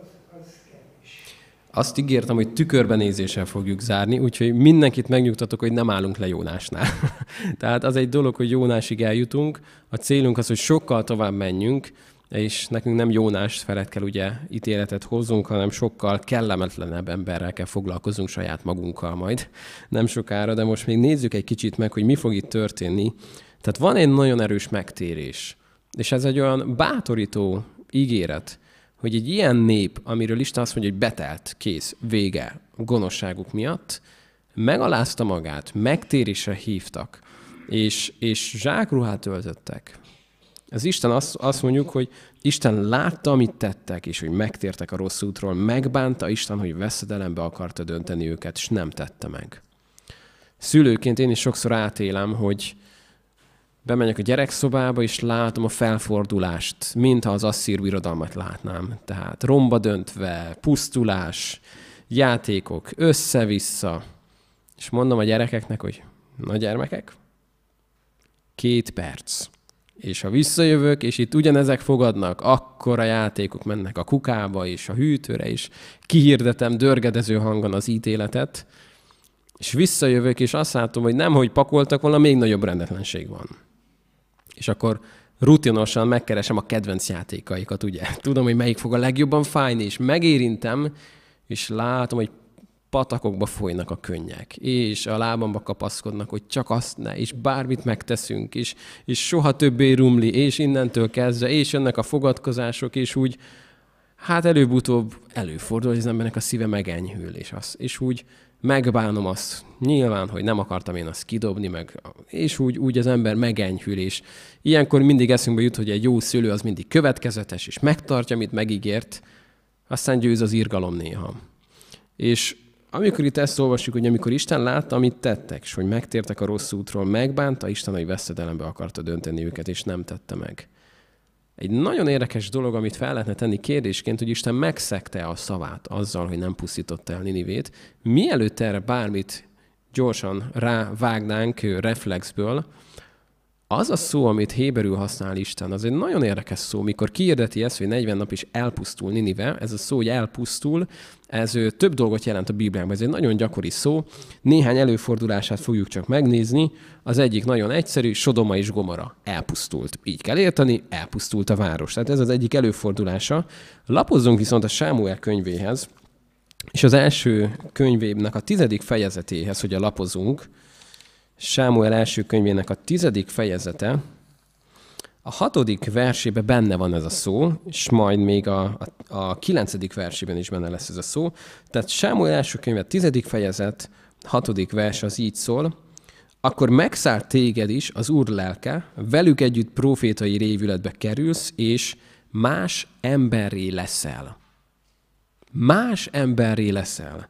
C: az, az kevés.
A: Azt ígértem, hogy tükörbenézéssel fogjuk zárni, úgyhogy mindenkit megnyugtatok, hogy nem állunk le Jónásnál. [LAUGHS] Tehát az egy dolog, hogy Jónásig eljutunk, a célunk az, hogy sokkal tovább menjünk, és nekünk nem Jónás felett kell ugye ítéletet hozzunk, hanem sokkal kellemetlenebb emberrel kell foglalkozunk saját magunkkal majd nem sokára, de most még nézzük egy kicsit meg, hogy mi fog itt történni. Tehát van egy nagyon erős megtérés, és ez egy olyan bátorító ígéret, hogy egy ilyen nép, amiről Isten azt mondja, hogy betelt, kész, vége gonoszságuk miatt, megalázta magát, megtérésre hívtak, és, és zsákruhát öltöttek, az Isten azt, azt mondjuk, hogy Isten látta, amit tettek, és hogy megtértek a rossz útról, megbánta Isten, hogy veszedelembe akarta dönteni őket, és nem tette meg. Szülőként én is sokszor átélem, hogy bemegyek a gyerekszobába, és látom a felfordulást, mintha az asszír birodalmat látnám. Tehát romba döntve, pusztulás, játékok, össze-vissza. És mondom a gyerekeknek, hogy na gyermekek, két perc és ha visszajövök, és itt ugyanezek fogadnak, akkor a játékok mennek a kukába és a hűtőre, és kihirdetem dörgedező hangon az ítéletet, és visszajövök, és azt látom, hogy nem, hogy pakoltak volna, még nagyobb rendetlenség van. És akkor rutinosan megkeresem a kedvenc játékaikat, ugye? Tudom, hogy melyik fog a legjobban fájni, és megérintem, és látom, hogy patakokba folynak a könnyek, és a lábamba kapaszkodnak, hogy csak azt ne, és bármit megteszünk, és, és soha többé rumli, és innentől kezdve, és jönnek a fogadkozások, és úgy, hát előbb-utóbb előfordul, hogy az embernek a szíve megenyhül, és, az, és úgy megbánom azt, nyilván, hogy nem akartam én azt kidobni, meg, és úgy, úgy az ember megenyhül, és ilyenkor mindig eszünkbe jut, hogy egy jó szülő az mindig következetes, és megtartja, amit megígért, aztán győz az irgalom néha. És amikor itt ezt olvassuk, hogy amikor Isten látta, amit tettek, és hogy megtértek a rossz útról, megbánta Isten, hogy veszedelembe akarta dönteni őket, és nem tette meg. Egy nagyon érdekes dolog, amit fel lehetne tenni kérdésként, hogy Isten megszegte a szavát azzal, hogy nem pusztította el Ninivét. Mielőtt erre bármit gyorsan rávágnánk reflexből, az a szó, amit héberül használ Isten, az egy nagyon érdekes szó. Mikor kiirdeti ezt, hogy 40 nap is elpusztul Ninive, ez a szó, hogy elpusztul, ez több dolgot jelent a Bibliában. Ez egy nagyon gyakori szó. Néhány előfordulását fogjuk csak megnézni. Az egyik nagyon egyszerű, Sodoma és Gomora elpusztult. Így kell érteni, elpusztult a város. Tehát ez az egyik előfordulása. Lapozzunk viszont a Sámuel könyvéhez, És az első könyvének a tizedik fejezetéhez, hogy a lapozunk, Sámuel első könyvének a tizedik fejezete, a hatodik versében benne van ez a szó, és majd még a, a, a kilencedik versében is benne lesz ez a szó. Tehát Sámuel első könyve, tizedik fejezet, hatodik vers az így szól, akkor megszállt téged is az Úr lelke, velük együtt profétai révületbe kerülsz, és más emberré leszel. Más emberré leszel.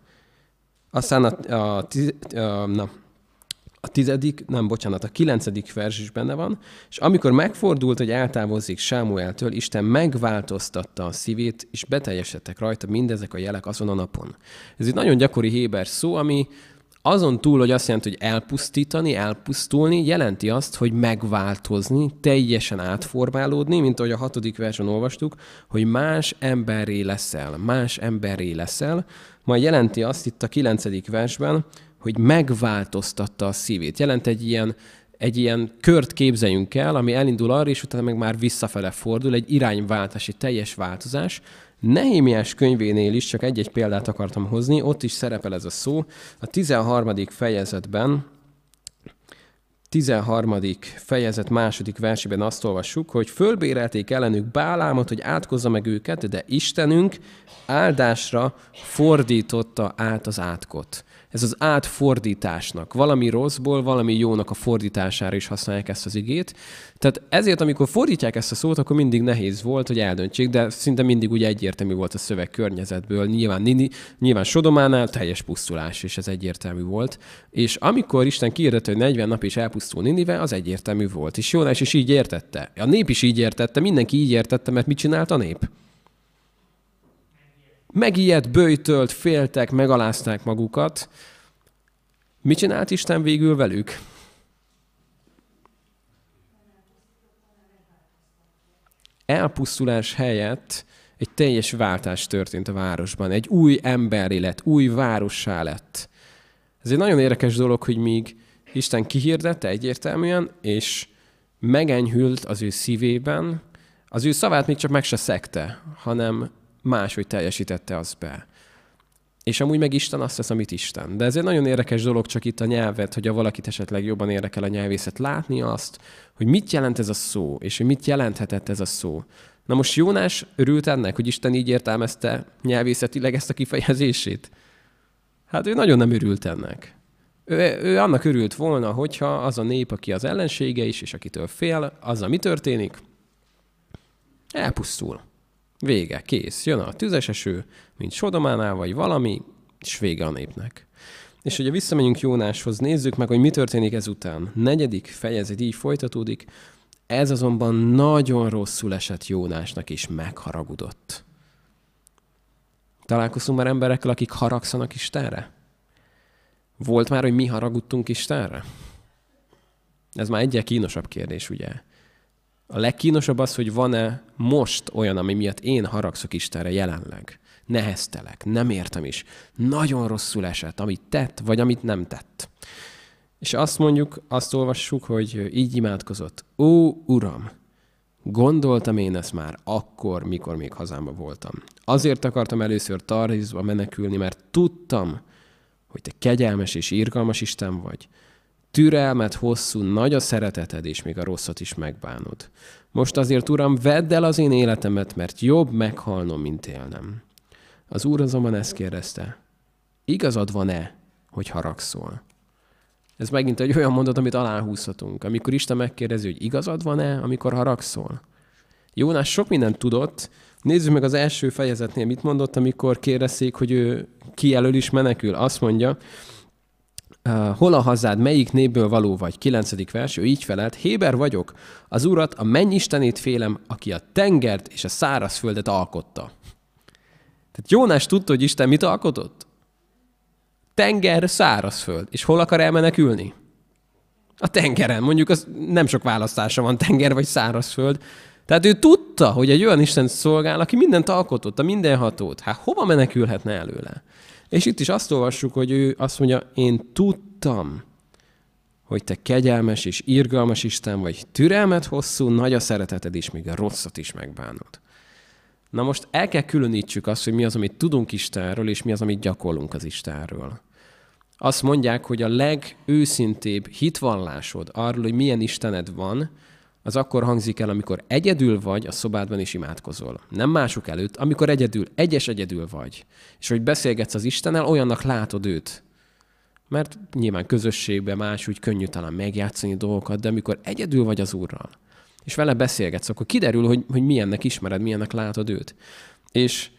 A: Aztán a, a, a, a, na, a tizedik, nem, bocsánat, a kilencedik vers is benne van, és amikor megfordult, hogy eltávozik Sámueltől, Isten megváltoztatta a szívét, és beteljesedtek rajta mindezek a jelek azon a napon. Ez egy nagyon gyakori héber szó, ami azon túl, hogy azt jelenti, hogy elpusztítani, elpusztulni, jelenti azt, hogy megváltozni, teljesen átformálódni, mint ahogy a hatodik versen olvastuk, hogy más emberré leszel, más emberré leszel, majd jelenti azt itt a kilencedik versben, hogy megváltoztatta a szívét. Jelent egy ilyen, egy ilyen kört képzeljünk el, ami elindul arra, és utána meg már visszafele fordul, egy irányváltás, egy teljes változás. Nehémiás könyvénél is csak egy-egy példát akartam hozni, ott is szerepel ez a szó. A 13. fejezetben, 13. fejezet második versében azt olvassuk, hogy fölbérelték ellenük Bálámot, hogy átkozza meg őket, de Istenünk áldásra fordította át az átkot ez az átfordításnak, valami rosszból, valami jónak a fordítására is használják ezt az igét. Tehát ezért, amikor fordítják ezt a szót, akkor mindig nehéz volt, hogy eldöntsék, de szinte mindig ugye egyértelmű volt a szöveg környezetből. Nyilván, nyilván Sodománál teljes pusztulás, és ez egyértelmű volt. És amikor Isten kiirdette, hogy 40 nap is elpusztul Ninive, az egyértelmű volt. És Jónás is így értette. A nép is így értette, mindenki így értette, mert mit csinált a nép? Megijedt, bőjtölt, féltek, megalázták magukat. Mit csinált Isten végül velük? Elpusztulás helyett egy teljes váltás történt a városban. Egy új emberi lett, új várossá lett. Ez egy nagyon érdekes dolog, hogy míg Isten kihirdette egyértelműen, és megenyhült az ő szívében, az ő szavát még csak meg se szekte, hanem máshogy teljesítette azt be. És amúgy meg Isten azt tesz, amit Isten. De ez egy nagyon érdekes dolog csak itt a nyelvet, hogy a valakit esetleg jobban érdekel a nyelvészet, látni azt, hogy mit jelent ez a szó, és hogy mit jelenthetett ez a szó. Na most Jónás örült ennek, hogy Isten így értelmezte nyelvészetileg ezt a kifejezését? Hát ő nagyon nem örült ennek. Ő, ő annak örült volna, hogyha az a nép, aki az ellensége is, és akitől fél, az, mi történik, elpusztul. Vége, kész. Jön a tüzes eső, mint Sodománál, vagy valami, és vége a népnek. És ugye visszamegyünk Jónáshoz, nézzük meg, hogy mi történik ezután. Negyedik fejezet így folytatódik, ez azonban nagyon rosszul esett Jónásnak, és megharagudott. Találkoztunk már emberekkel, akik haragszanak Istenre? Volt már, hogy mi haragudtunk Istenre? Ez már egyre kínosabb kérdés, ugye? A legkínosabb az, hogy van-e most olyan, ami miatt én haragszok Istenre jelenleg. Neheztelek, nem értem is. Nagyon rosszul esett, amit tett, vagy amit nem tett. És azt mondjuk, azt olvassuk, hogy így imádkozott. Ó, Uram, gondoltam én ezt már akkor, mikor még hazámba voltam. Azért akartam először Tarizba menekülni, mert tudtam, hogy te kegyelmes és irgalmas Isten vagy, türelmet hosszú, nagy a szereteted, és még a rosszat is megbánod. Most azért, Uram, vedd el az én életemet, mert jobb meghalnom, mint élnem. Az Úr azonban ezt kérdezte, igazad van-e, hogy haragszol? Ez megint egy olyan mondat, amit aláhúzhatunk. Amikor Isten megkérdezi, hogy igazad van-e, amikor haragszol? Jónás sok mindent tudott. Nézzük meg az első fejezetnél, mit mondott, amikor kérdezték, hogy ő elől is menekül. Azt mondja, Uh, hol a hazád, melyik népből való vagy? 9. vers, ő így felelt, Héber vagyok, az urat, a mennyistenét félem, aki a tengert és a szárazföldet alkotta. Tehát Jónás tudta, hogy Isten mit alkotott? Tenger, szárazföld. És hol akar elmenekülni? A tengeren. Mondjuk az nem sok választása van, tenger vagy szárazföld. Tehát ő tudta, hogy egy olyan Isten szolgál, aki mindent alkotott, a mindenhatót. Hát hova menekülhetne előle? És itt is azt olvassuk, hogy ő azt mondja, én tudtam, hogy te kegyelmes és irgalmas Isten vagy, türelmet hosszú, nagy a szereteted is, még a rosszat is megbánod. Na most el kell különítsük azt, hogy mi az, amit tudunk Istenről, és mi az, amit gyakorlunk az Istenről. Azt mondják, hogy a legőszintébb hitvallásod arról, hogy milyen Istened van, az akkor hangzik el, amikor egyedül vagy a szobádban is imádkozol. Nem mások előtt, amikor egyedül, egyes egyedül vagy. És hogy beszélgetsz az Istennel, olyannak látod őt. Mert nyilván közösségben más úgy könnyű talán megjátszani dolgokat, de amikor egyedül vagy az Úrral, és vele beszélgetsz, akkor kiderül, hogy, hogy milyennek ismered, milyennek látod őt. És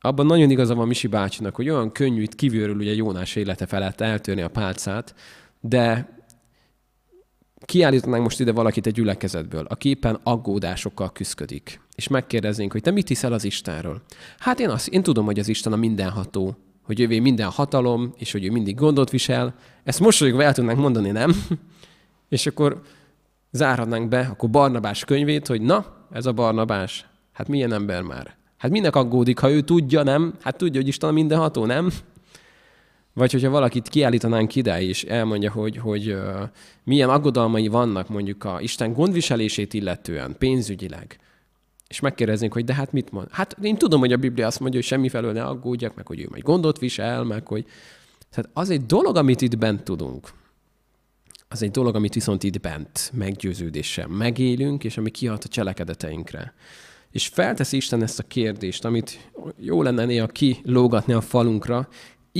A: abban nagyon igaza van Misi bácsinak, hogy olyan könnyű itt kívülről ugye Jónás élete felett eltörni a pálcát, de kiállítanánk most ide valakit egy gyülekezetből, aki éppen aggódásokkal küzdik, és megkérdeznénk, hogy te mit hiszel az Istenről? Hát én, azt, én tudom, hogy az Isten a mindenható, hogy ővé minden hatalom, és hogy ő mindig gondot visel. Ezt mosolyogva el tudnánk mondani, nem? [LAUGHS] és akkor zárhatnánk be akkor Barnabás könyvét, hogy na, ez a Barnabás, hát milyen ember már? Hát minek aggódik, ha ő tudja, nem? Hát tudja, hogy Isten a mindenható, nem? Vagy hogyha valakit kiállítanánk ide, és elmondja, hogy, hogy milyen aggodalmai vannak mondjuk a Isten gondviselését illetően, pénzügyileg, és megkérdeznénk, hogy de hát mit mond? Hát én tudom, hogy a Biblia azt mondja, hogy semmi felől ne aggódjak, meg hogy ő majd gondot visel, meg hogy... Tehát az egy dolog, amit itt bent tudunk. Az egy dolog, amit viszont itt bent meggyőződéssel megélünk, és ami kihat a cselekedeteinkre. És felteszi Isten ezt a kérdést, amit jó lenne néha kilógatni a falunkra,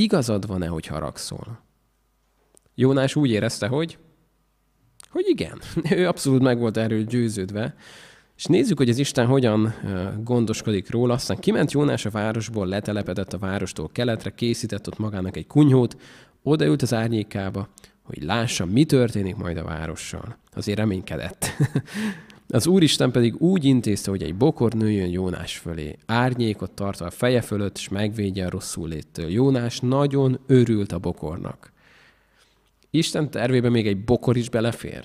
A: igazad van-e, hogy haragszol? Jónás úgy érezte, hogy, hogy igen. [LAUGHS] Ő abszolút meg volt erről győződve. És nézzük, hogy az Isten hogyan gondoskodik róla. Aztán kiment Jónás a városból, letelepedett a várostól keletre, készített ott magának egy kunyhót, odaült az árnyékába, hogy lássa, mi történik majd a várossal. Azért reménykedett. [LAUGHS] Az Úristen pedig úgy intézte, hogy egy bokor nőjön Jónás fölé, árnyékot tartva a feje fölött, és megvédje a rosszul léttől. Jónás nagyon örült a bokornak. Isten tervébe még egy bokor is belefér.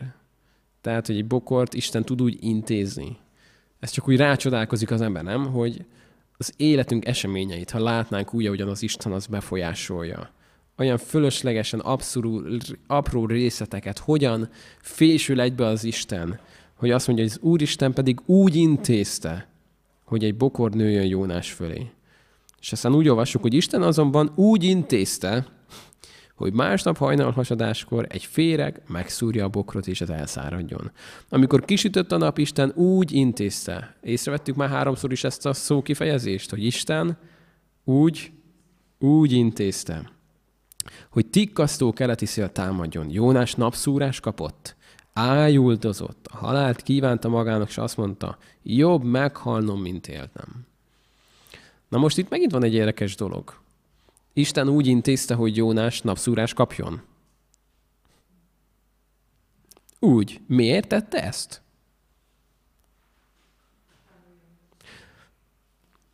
A: Tehát, hogy egy bokort Isten tud úgy intézni. Ez csak úgy rácsodálkozik az ember, nem? Hogy az életünk eseményeit, ha látnánk úgy, ahogyan az Isten az befolyásolja. Olyan fölöslegesen abszolút, apró részleteket, hogyan fésül egybe az Isten, hogy azt mondja, hogy az Úristen pedig úgy intézte, hogy egy bokor nőjön Jónás fölé. És aztán úgy olvassuk, hogy Isten azonban úgy intézte, hogy másnap hajnalhasadáskor egy féreg megszúrja a bokrot, és ez elszáradjon. Amikor kisütött a nap, Isten úgy intézte. Észrevettük már háromszor is ezt a szókifejezést, hogy Isten úgy, úgy intézte, hogy tikkasztó keleti szél támadjon. Jónás napszúrás kapott, ájuldozott, a halált kívánta magának, és azt mondta, jobb meghalnom, mint élnem. Na most itt megint van egy érdekes dolog. Isten úgy intézte, hogy Jónás napszúrás kapjon. Úgy. Miért tette ezt?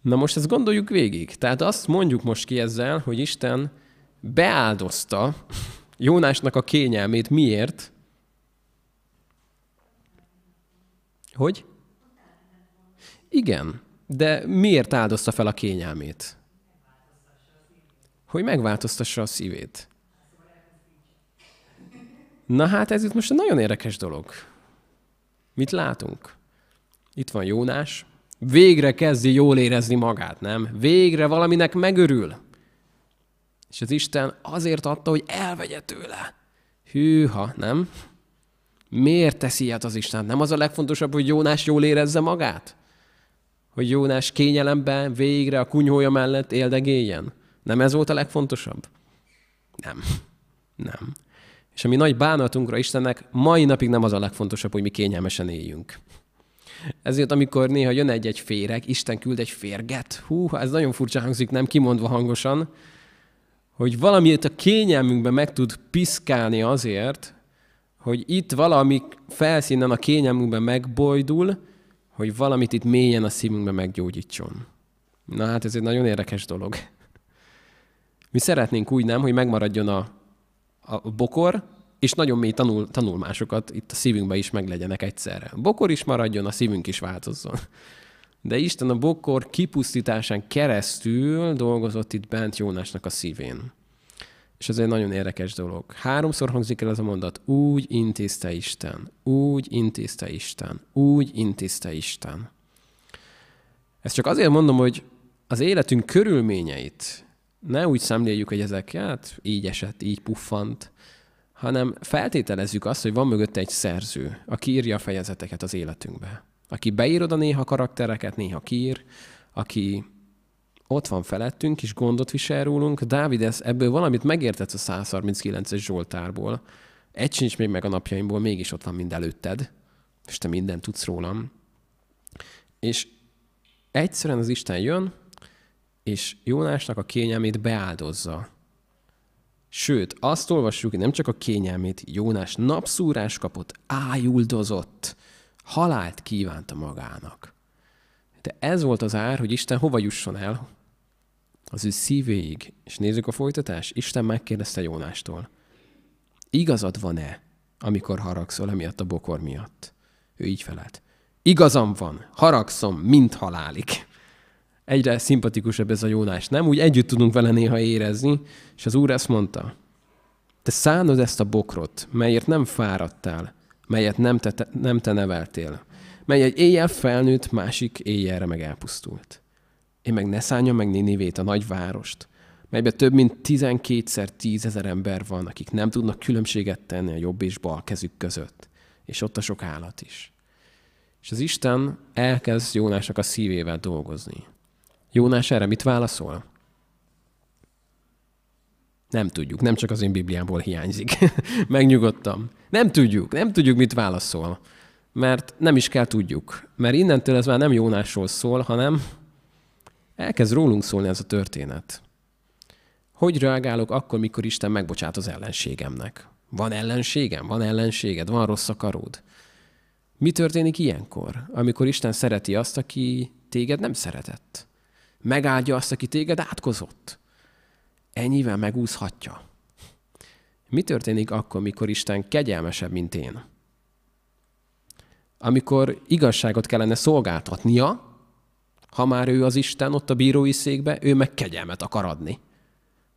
A: Na most ezt gondoljuk végig. Tehát azt mondjuk most ki ezzel, hogy Isten beáldozta Jónásnak a kényelmét. Miért? Hogy? Igen. De miért áldozta fel a kényelmét? Hogy megváltoztassa a szívét. Na hát ez itt most egy nagyon érdekes dolog. Mit látunk? Itt van Jónás. Végre kezdi jól érezni magát, nem? Végre valaminek megörül. És az Isten azért adta, hogy elvegye tőle. Hűha, nem? Miért teszi ilyet az Isten? Nem az a legfontosabb, hogy Jónás jól érezze magát? Hogy Jónás kényelemben végre a kunyhója mellett éldegéljen? Nem ez volt a legfontosabb? Nem. Nem. És ami nagy bánatunkra Istennek mai napig nem az a legfontosabb, hogy mi kényelmesen éljünk. Ezért, amikor néha jön egy-egy féreg, Isten küld egy férget, hú, ez nagyon furcsa hangzik, nem kimondva hangosan, hogy valamit a kényelmünkben meg tud piszkálni azért, hogy itt valami felszínen a kényelmünkben megbojdul, hogy valamit itt mélyen a szívünkben meggyógyítson. Na hát ez egy nagyon érdekes dolog. Mi szeretnénk úgy nem, hogy megmaradjon a, a bokor, és nagyon mély tanul, tanulmásokat itt a szívünkben is meglegyenek egyszerre. A bokor is maradjon, a szívünk is változzon. De Isten a bokor kipusztításán keresztül dolgozott itt bent Jónásnak a szívén. És ez egy nagyon érdekes dolog. Háromszor hangzik el ez a mondat. Úgy intézte Isten. Úgy intézte Isten. Úgy intézte Isten. Ezt csak azért mondom, hogy az életünk körülményeit ne úgy szemléljük, hogy ezek hát így esett, így puffant, hanem feltételezzük azt, hogy van mögötte egy szerző, aki írja a fejezeteket az életünkbe. Aki beír oda néha karaktereket, néha kír, aki ott van felettünk, és gondot visel rólunk. Dávid, ez, ebből valamit megértett a 139-es Zsoltárból. Egy sincs még meg a napjaimból, mégis ott van mind előtted, és te mindent tudsz rólam. És egyszerűen az Isten jön, és Jónásnak a kényelmét beáldozza. Sőt, azt olvassuk, hogy nem csak a kényelmét, Jónás napszúrás kapott, ájuldozott, halált kívánta magának. De ez volt az ár, hogy Isten hova jusson el? Az ő szívéig. És nézzük a folytatás. Isten megkérdezte Jónástól. Igazad van-e, amikor haragszol emiatt a bokor miatt? Ő így felelt. Igazam van, haragszom, mint halálik. Egyre szimpatikusabb ez a Jónás, nem? Úgy együtt tudunk vele néha érezni, és az Úr ezt mondta. Te szánod ezt a bokrot, melyért nem fáradtál, melyet nem te, nem te neveltél, mely egy éjjel felnőtt, másik éjjelre meg elpusztult. Én meg ne szálljam meg Ninivét, a nagyvárost, melyben több mint tizenkétszer tízezer ember van, akik nem tudnak különbséget tenni a jobb és bal kezük között. És ott a sok állat is. És az Isten elkezd Jónásnak a szívével dolgozni. Jónás erre mit válaszol? Nem tudjuk, nem csak az én Bibliámból hiányzik. [LAUGHS] Megnyugodtam. Nem tudjuk, nem tudjuk, mit válaszol. Mert nem is kell tudjuk. Mert innentől ez már nem Jónásról szól, hanem elkezd rólunk szólni ez a történet. Hogy reagálok akkor, mikor Isten megbocsát az ellenségemnek? Van ellenségem? Van ellenséged? Van rossz akaród? Mi történik ilyenkor, amikor Isten szereti azt, aki téged nem szeretett? Megáldja azt, aki téged átkozott? Ennyivel megúszhatja. Mi történik akkor, mikor Isten kegyelmesebb, mint én? Amikor igazságot kellene szolgáltatnia, ha már ő az Isten ott a bírói székbe, ő meg kegyelmet akar adni.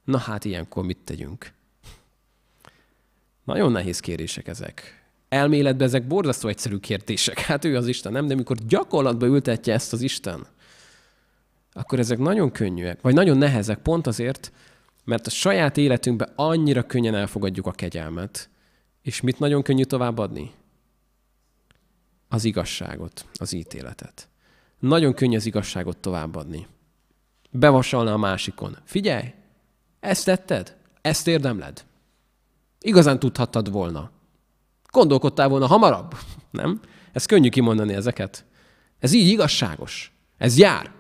A: Na hát ilyenkor mit tegyünk? Nagyon nehéz kérések ezek. Elméletben ezek borzasztó egyszerű kérdések. [LAUGHS] Hát ő az Isten, nem? De amikor gyakorlatba ültetje ezt az Isten, akkor ezek nagyon könnyűek, vagy nagyon nehezek, pont azért, mert a saját életünkben annyira könnyen elfogadjuk a kegyelmet. És mit nagyon könnyű továbbadni? Az igazságot, az ítéletet. Nagyon könnyű az igazságot továbbadni. Bevasalna a másikon. Figyelj, ezt tetted? Ezt érdemled? Igazán tudhattad volna. Gondolkodtál volna hamarabb? [LAUGHS] Nem? Ez könnyű kimondani ezeket. Ez így igazságos. Ez jár.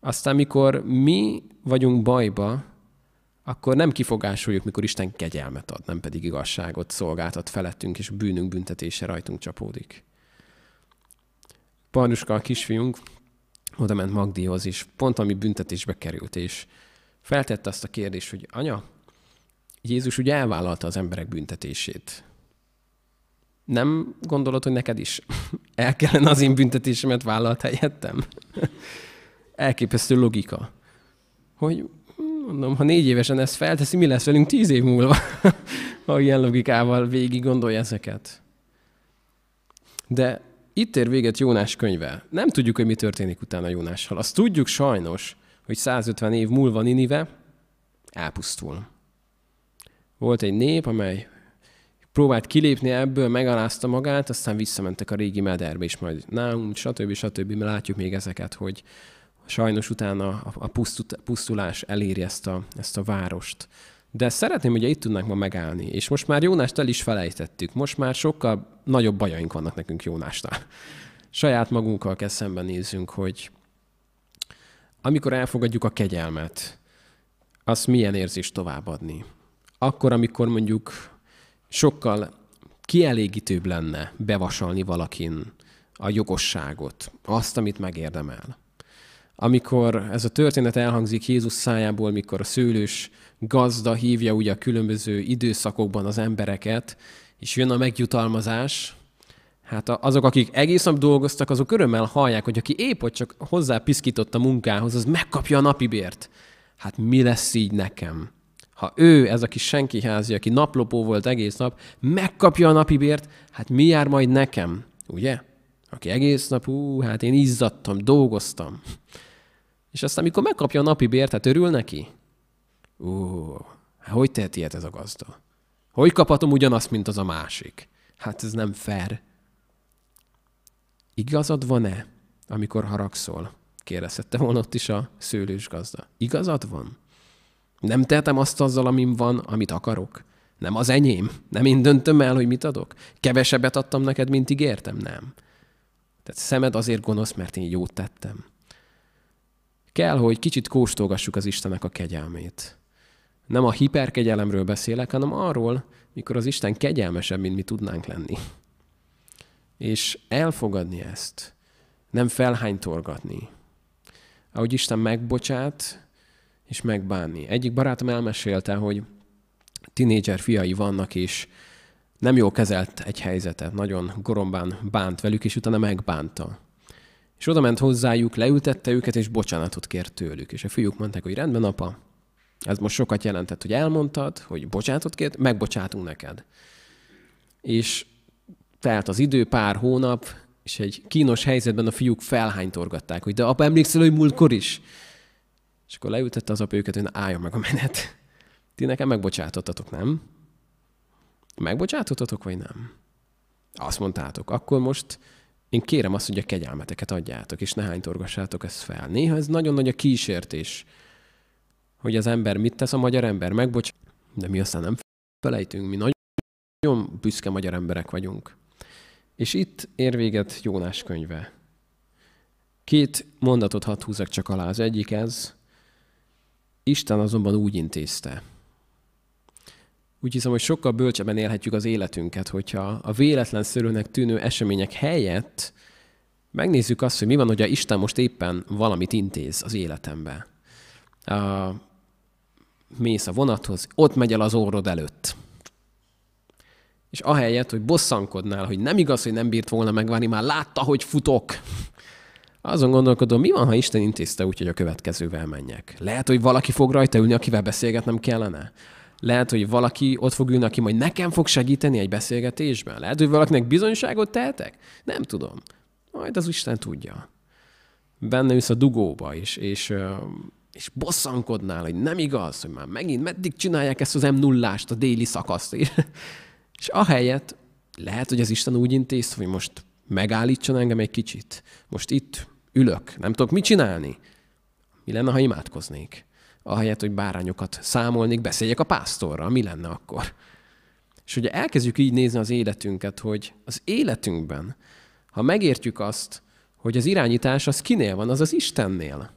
A: Aztán, mikor mi vagyunk bajba, akkor nem kifogásoljuk, mikor Isten kegyelmet ad, nem pedig igazságot szolgáltat felettünk, és bűnünk büntetése rajtunk csapódik. Parnuska, a kisfiunk, oda ment Magdihoz, és pont ami büntetésbe került, és feltette azt a kérdést, hogy anya, Jézus ugye elvállalta az emberek büntetését. Nem gondolod, hogy neked is [LAUGHS] el kellene az én büntetésemet vállalt helyettem? [LAUGHS] Elképesztő logika. Hogy mondom, ha négy évesen ezt felteszi, mi lesz velünk tíz év múlva, [LAUGHS] ha ilyen logikával végig gondolja ezeket. De itt ér véget Jónás könyve. Nem tudjuk, hogy mi történik utána Jónással. Azt tudjuk sajnos, hogy 150 év múlva Ninive elpusztul. Volt egy nép, amely próbált kilépni ebből, megalázta magát, aztán visszamentek a régi mederbe, és majd nálunk, stb. stb. Mi látjuk még ezeket, hogy sajnos utána a pusztulás eléri ezt a, ezt a várost. De szeretném, hogy itt tudnánk ma megállni. És most már Jónást el is felejtettük. Most már sokkal nagyobb bajaink vannak nekünk Jónásnál. Saját magunkkal kell szembenézzünk, hogy amikor elfogadjuk a kegyelmet, azt milyen érzés továbbadni. Akkor, amikor mondjuk sokkal kielégítőbb lenne bevasalni valakin a jogosságot, azt, amit megérdemel amikor ez a történet elhangzik Jézus szájából, mikor a szőlős gazda hívja ugye a különböző időszakokban az embereket, és jön a megjutalmazás, hát azok, akik egész nap dolgoztak, azok örömmel hallják, hogy aki épp hogy csak hozzá piszkított a munkához, az megkapja a napi bért. Hát mi lesz így nekem? Ha ő, ez a kis senki házi, aki naplopó volt egész nap, megkapja a napi bért, hát mi jár majd nekem? Ugye? aki egész nap, ú, hát én izzadtam, dolgoztam. És aztán, amikor megkapja a napi bért, hát örül neki? Ú, hát hogy tehet ilyet ez a gazda? Hogy kaphatom ugyanazt, mint az a másik? Hát ez nem fair. Igazad van-e, amikor haragszol? Kérdezette volna ott is a szőlős gazda. Igazad van? Nem tehetem azt azzal, amim van, amit akarok? Nem az enyém? Nem én döntöm el, hogy mit adok? Kevesebbet adtam neked, mint ígértem? Nem. Tehát szemed azért gonosz, mert én jót tettem. Kell, hogy kicsit kóstolgassuk az Istennek a kegyelmét. Nem a hiperkegyelemről beszélek, hanem arról, mikor az Isten kegyelmesebb, mint mi tudnánk lenni. És elfogadni ezt, nem felhánytorgatni. Ahogy Isten megbocsát, és megbánni. Egyik barátom elmesélte, hogy tinédzser fiai vannak, és nem jól kezelt egy helyzetet, nagyon gorombán bánt velük, és utána megbánta. És oda ment hozzájuk, leültette őket, és bocsánatot kért tőlük. És a fiúk mondták, hogy rendben, apa, ez most sokat jelentett, hogy elmondtad, hogy bocsánatot kért, megbocsátunk neked. És telt az idő, pár hónap, és egy kínos helyzetben a fiúk felhánytorgatták, hogy de apa, emlékszel, hogy múltkor is? És akkor leültette az apa őket, hogy álljon meg a menet. Ti nekem megbocsátottatok, nem? Megbocsátottatok, vagy nem? Azt mondtátok, akkor most én kérem azt, hogy a kegyelmeteket adjátok, és ne hánytorgassátok ezt fel. Néha ez nagyon nagy a kísértés, hogy az ember mit tesz a magyar ember, megbocs, de mi aztán nem felejtünk, mi nagyon büszke magyar emberek vagyunk. És itt ér véget Jónás könyve. Két mondatot hadd húzak csak alá. Az egyik ez, Isten azonban úgy intézte. Úgy hiszem, hogy sokkal bölcsebben élhetjük az életünket, hogyha a véletlenszerűnek tűnő események helyett megnézzük azt, hogy mi van, hogyha Isten most éppen valamit intéz az életembe. A, mész a vonathoz, ott megy el az órod előtt. És ahelyett, hogy bosszankodnál, hogy nem igaz, hogy nem bírt volna megvárni, már látta, hogy futok. Azon gondolkodom, mi van, ha Isten intézte úgy, hogy a következővel menjek? Lehet, hogy valaki fog rajta ülni, akivel beszélgetnem kellene? Lehet, hogy valaki ott fog ülni, aki majd nekem fog segíteni egy beszélgetésben? Lehet, hogy valakinek bizonyságot tehetek? Nem tudom. Majd az Isten tudja. Benne ülsz a dugóba, és, és, és bosszankodnál, hogy nem igaz, hogy már megint meddig csinálják ezt az m 0 a déli szakaszt. És, és ahelyett lehet, hogy az Isten úgy intéz, hogy most megállítson engem egy kicsit. Most itt ülök, nem tudok mit csinálni. Mi lenne, ha imádkoznék? Ahelyett, hogy bárányokat számolnék, beszéljek a pásztorra, mi lenne akkor? És ugye elkezdjük így nézni az életünket, hogy az életünkben, ha megértjük azt, hogy az irányítás az kinél van, az az Istennél.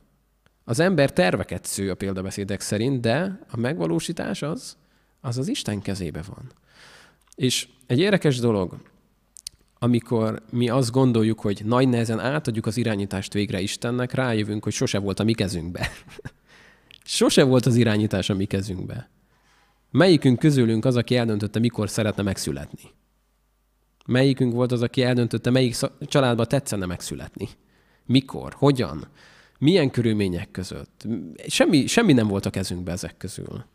A: Az ember terveket sző a példabeszédek szerint, de a megvalósítás az, az az Isten kezébe van. És egy érdekes dolog, amikor mi azt gondoljuk, hogy nagy nehezen átadjuk az irányítást végre Istennek, rájövünk, hogy sose volt a mi kezünkbe. [LAUGHS] sose volt az irányítás a mi kezünkbe. Melyikünk közülünk az, aki eldöntötte, mikor szeretne megszületni? Melyikünk volt az, aki eldöntötte, melyik családba tetszene megszületni? Mikor? Hogyan? Milyen körülmények között? Semmi, semmi nem volt a kezünkbe ezek közül.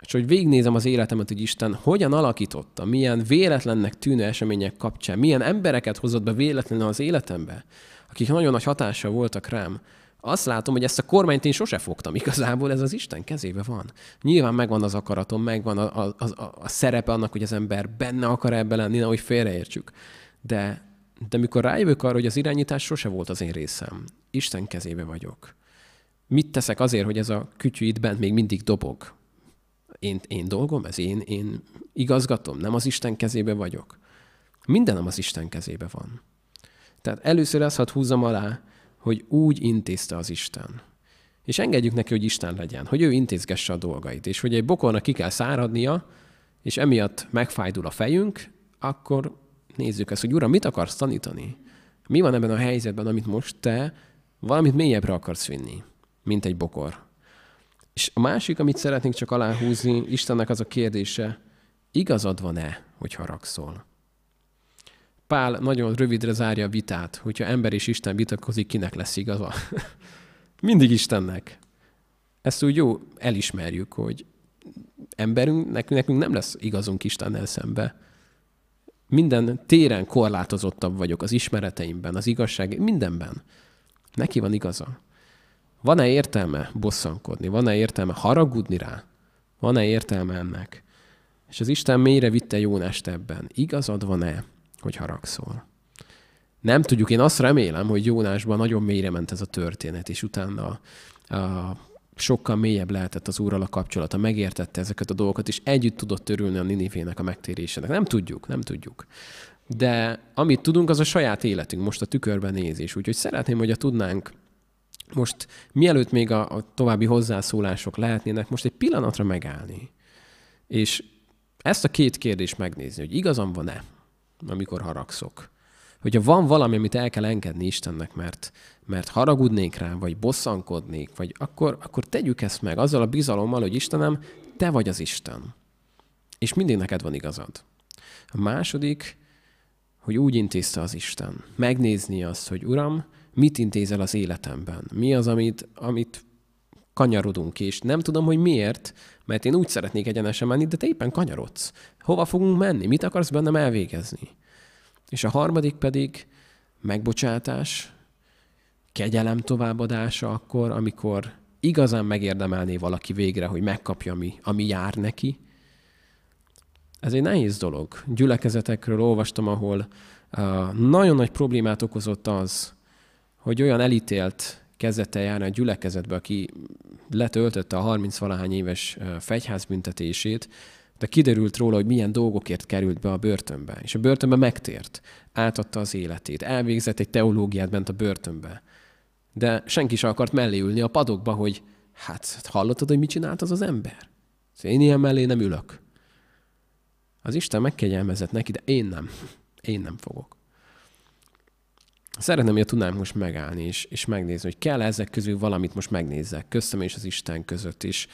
A: És hogy végignézem az életemet, hogy Isten hogyan alakította, milyen véletlennek tűnő események kapcsán, milyen embereket hozott be véletlenül az életembe, akik nagyon nagy hatással voltak rám, azt látom, hogy ezt a kormányt én sose fogtam igazából, ez az Isten kezébe van. Nyilván megvan az akaratom, megvan a, a, a, a szerepe annak, hogy az ember benne akar ebbe lenni, nehogy félreértsük. De, de mikor rájövök arra, hogy az irányítás sose volt az én részem, Isten kezébe vagyok. Mit teszek azért, hogy ez a kütyű itt bent még mindig dobog? én, én dolgom, ez én, én igazgatom, nem az Isten kezébe vagyok. Mindenem az Isten kezébe van. Tehát először ezt hadd húzzam alá, hogy úgy intézte az Isten. És engedjük neki, hogy Isten legyen, hogy ő intézgesse a dolgait. És hogy egy bokornak ki kell száradnia, és emiatt megfájdul a fejünk, akkor nézzük ezt, hogy Uram, mit akarsz tanítani? Mi van ebben a helyzetben, amit most te valamit mélyebbre akarsz vinni, mint egy bokor? És a másik, amit szeretnénk csak aláhúzni, Istennek az a kérdése, igazad van-e, hogy haragszol? Pál nagyon rövidre zárja a vitát, hogyha ember és Isten vitatkozik, kinek lesz igaza. [LAUGHS] Mindig Istennek. Ezt úgy jó elismerjük, hogy emberünk, nekünk, nem lesz igazunk Istennel szembe. minden téren korlátozottabb vagyok az ismereteimben, az igazság, mindenben. Neki van igaza. Van-e értelme bosszankodni? Van-e értelme haragudni rá? Van-e értelme ennek? És az Isten mélyre vitte Jónást ebben. Igazad van-e, hogy haragszol? Nem tudjuk, én azt remélem, hogy Jónásban nagyon mélyre ment ez a történet, és utána a, sokkal mélyebb lehetett az Úrral a kapcsolata, megértette ezeket a dolgokat, és együtt tudott törülni a Ninivének a megtérésének. Nem tudjuk, nem tudjuk. De amit tudunk, az a saját életünk, most a tükörben nézés. Úgyhogy szeretném, hogy a tudnánk most, mielőtt még a, a további hozzászólások lehetnének, most egy pillanatra megállni. És ezt a két kérdést megnézni, hogy igazam van-e, amikor haragszok. Hogyha van valami, amit el kell engedni Istennek, mert, mert haragudnék rá, vagy bosszankodnék, vagy akkor, akkor tegyük ezt meg azzal a bizalommal, hogy Istenem, te vagy az Isten. És mindig neked van igazad. A második, hogy úgy intézte az Isten. Megnézni azt, hogy Uram, mit intézel az életemben? Mi az, amit, amit kanyarodunk, és nem tudom, hogy miért, mert én úgy szeretnék egyenesen menni, de te éppen kanyarodsz. Hova fogunk menni? Mit akarsz bennem elvégezni? És a harmadik pedig megbocsátás, kegyelem továbbadása akkor, amikor igazán megérdemelné valaki végre, hogy megkapja, ami, ami jár neki. Ez egy nehéz dolog. Gyülekezetekről olvastam, ahol uh, nagyon nagy problémát okozott az, hogy olyan elítélt kezdett el járni a gyülekezetbe, aki letöltötte a 30 valahány éves fegyházbüntetését, de kiderült róla, hogy milyen dolgokért került be a börtönbe. És a börtönbe megtért, átadta az életét, elvégzett egy teológiát bent a börtönbe. De senki sem akart mellé ülni a padokba, hogy hát hallottad, hogy mit csinált az az ember? Én ilyen mellé nem ülök. Az Isten megkegyelmezett neki, de én nem. Én nem fogok. Szeretném, hogy tudnám most megállni, és, és megnézni, hogy kell ezek közül valamit most megnézzek, köztem és az Isten között is.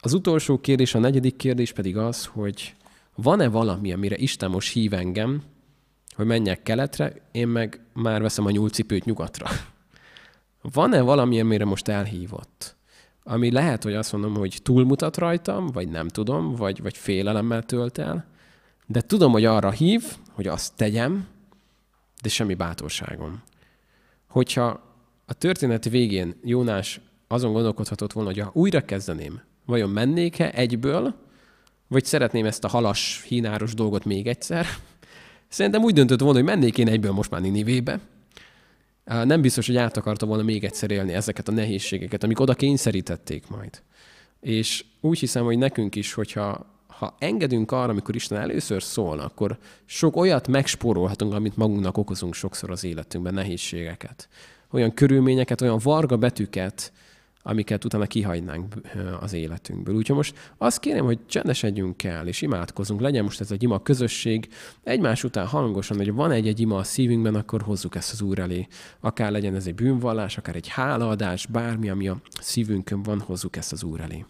A: Az utolsó kérdés, a negyedik kérdés pedig az, hogy van-e valami, amire Isten most hív engem, hogy menjek keletre, én meg már veszem a nyúlcipőt nyugatra. [LAUGHS] Van-e valami, amire most elhívott? Ami lehet, hogy azt mondom, hogy túlmutat rajtam, vagy nem tudom, vagy, vagy félelemmel tölt el, de tudom, hogy arra hív, hogy azt tegyem, de semmi bátorságom. Hogyha a történet végén Jónás azon gondolkodhatott volna, hogy ha újra kezdeném, vajon mennék-e egyből, vagy szeretném ezt a halas, hínáros dolgot még egyszer? Szerintem úgy döntött volna, hogy mennék én egyből most már Ninivébe. Nem biztos, hogy át akarta volna még egyszer élni ezeket a nehézségeket, amik oda kényszerítették majd. És úgy hiszem, hogy nekünk is, hogyha ha engedünk arra, amikor Isten először szól, akkor sok olyat megspórolhatunk, amit magunknak okozunk sokszor az életünkben, nehézségeket. Olyan körülményeket, olyan varga betűket, amiket utána kihagynánk az életünkből. Úgyhogy most azt kérem, hogy csendesedjünk el, és imádkozunk. Legyen most ez egy ima közösség. Egymás után hangosan, hogy van egy-egy ima a szívünkben, akkor hozzuk ezt az Úr elé. Akár legyen ez egy bűnvallás, akár egy hálaadás, bármi, ami a szívünkön van, hozzuk ezt az Úr elé.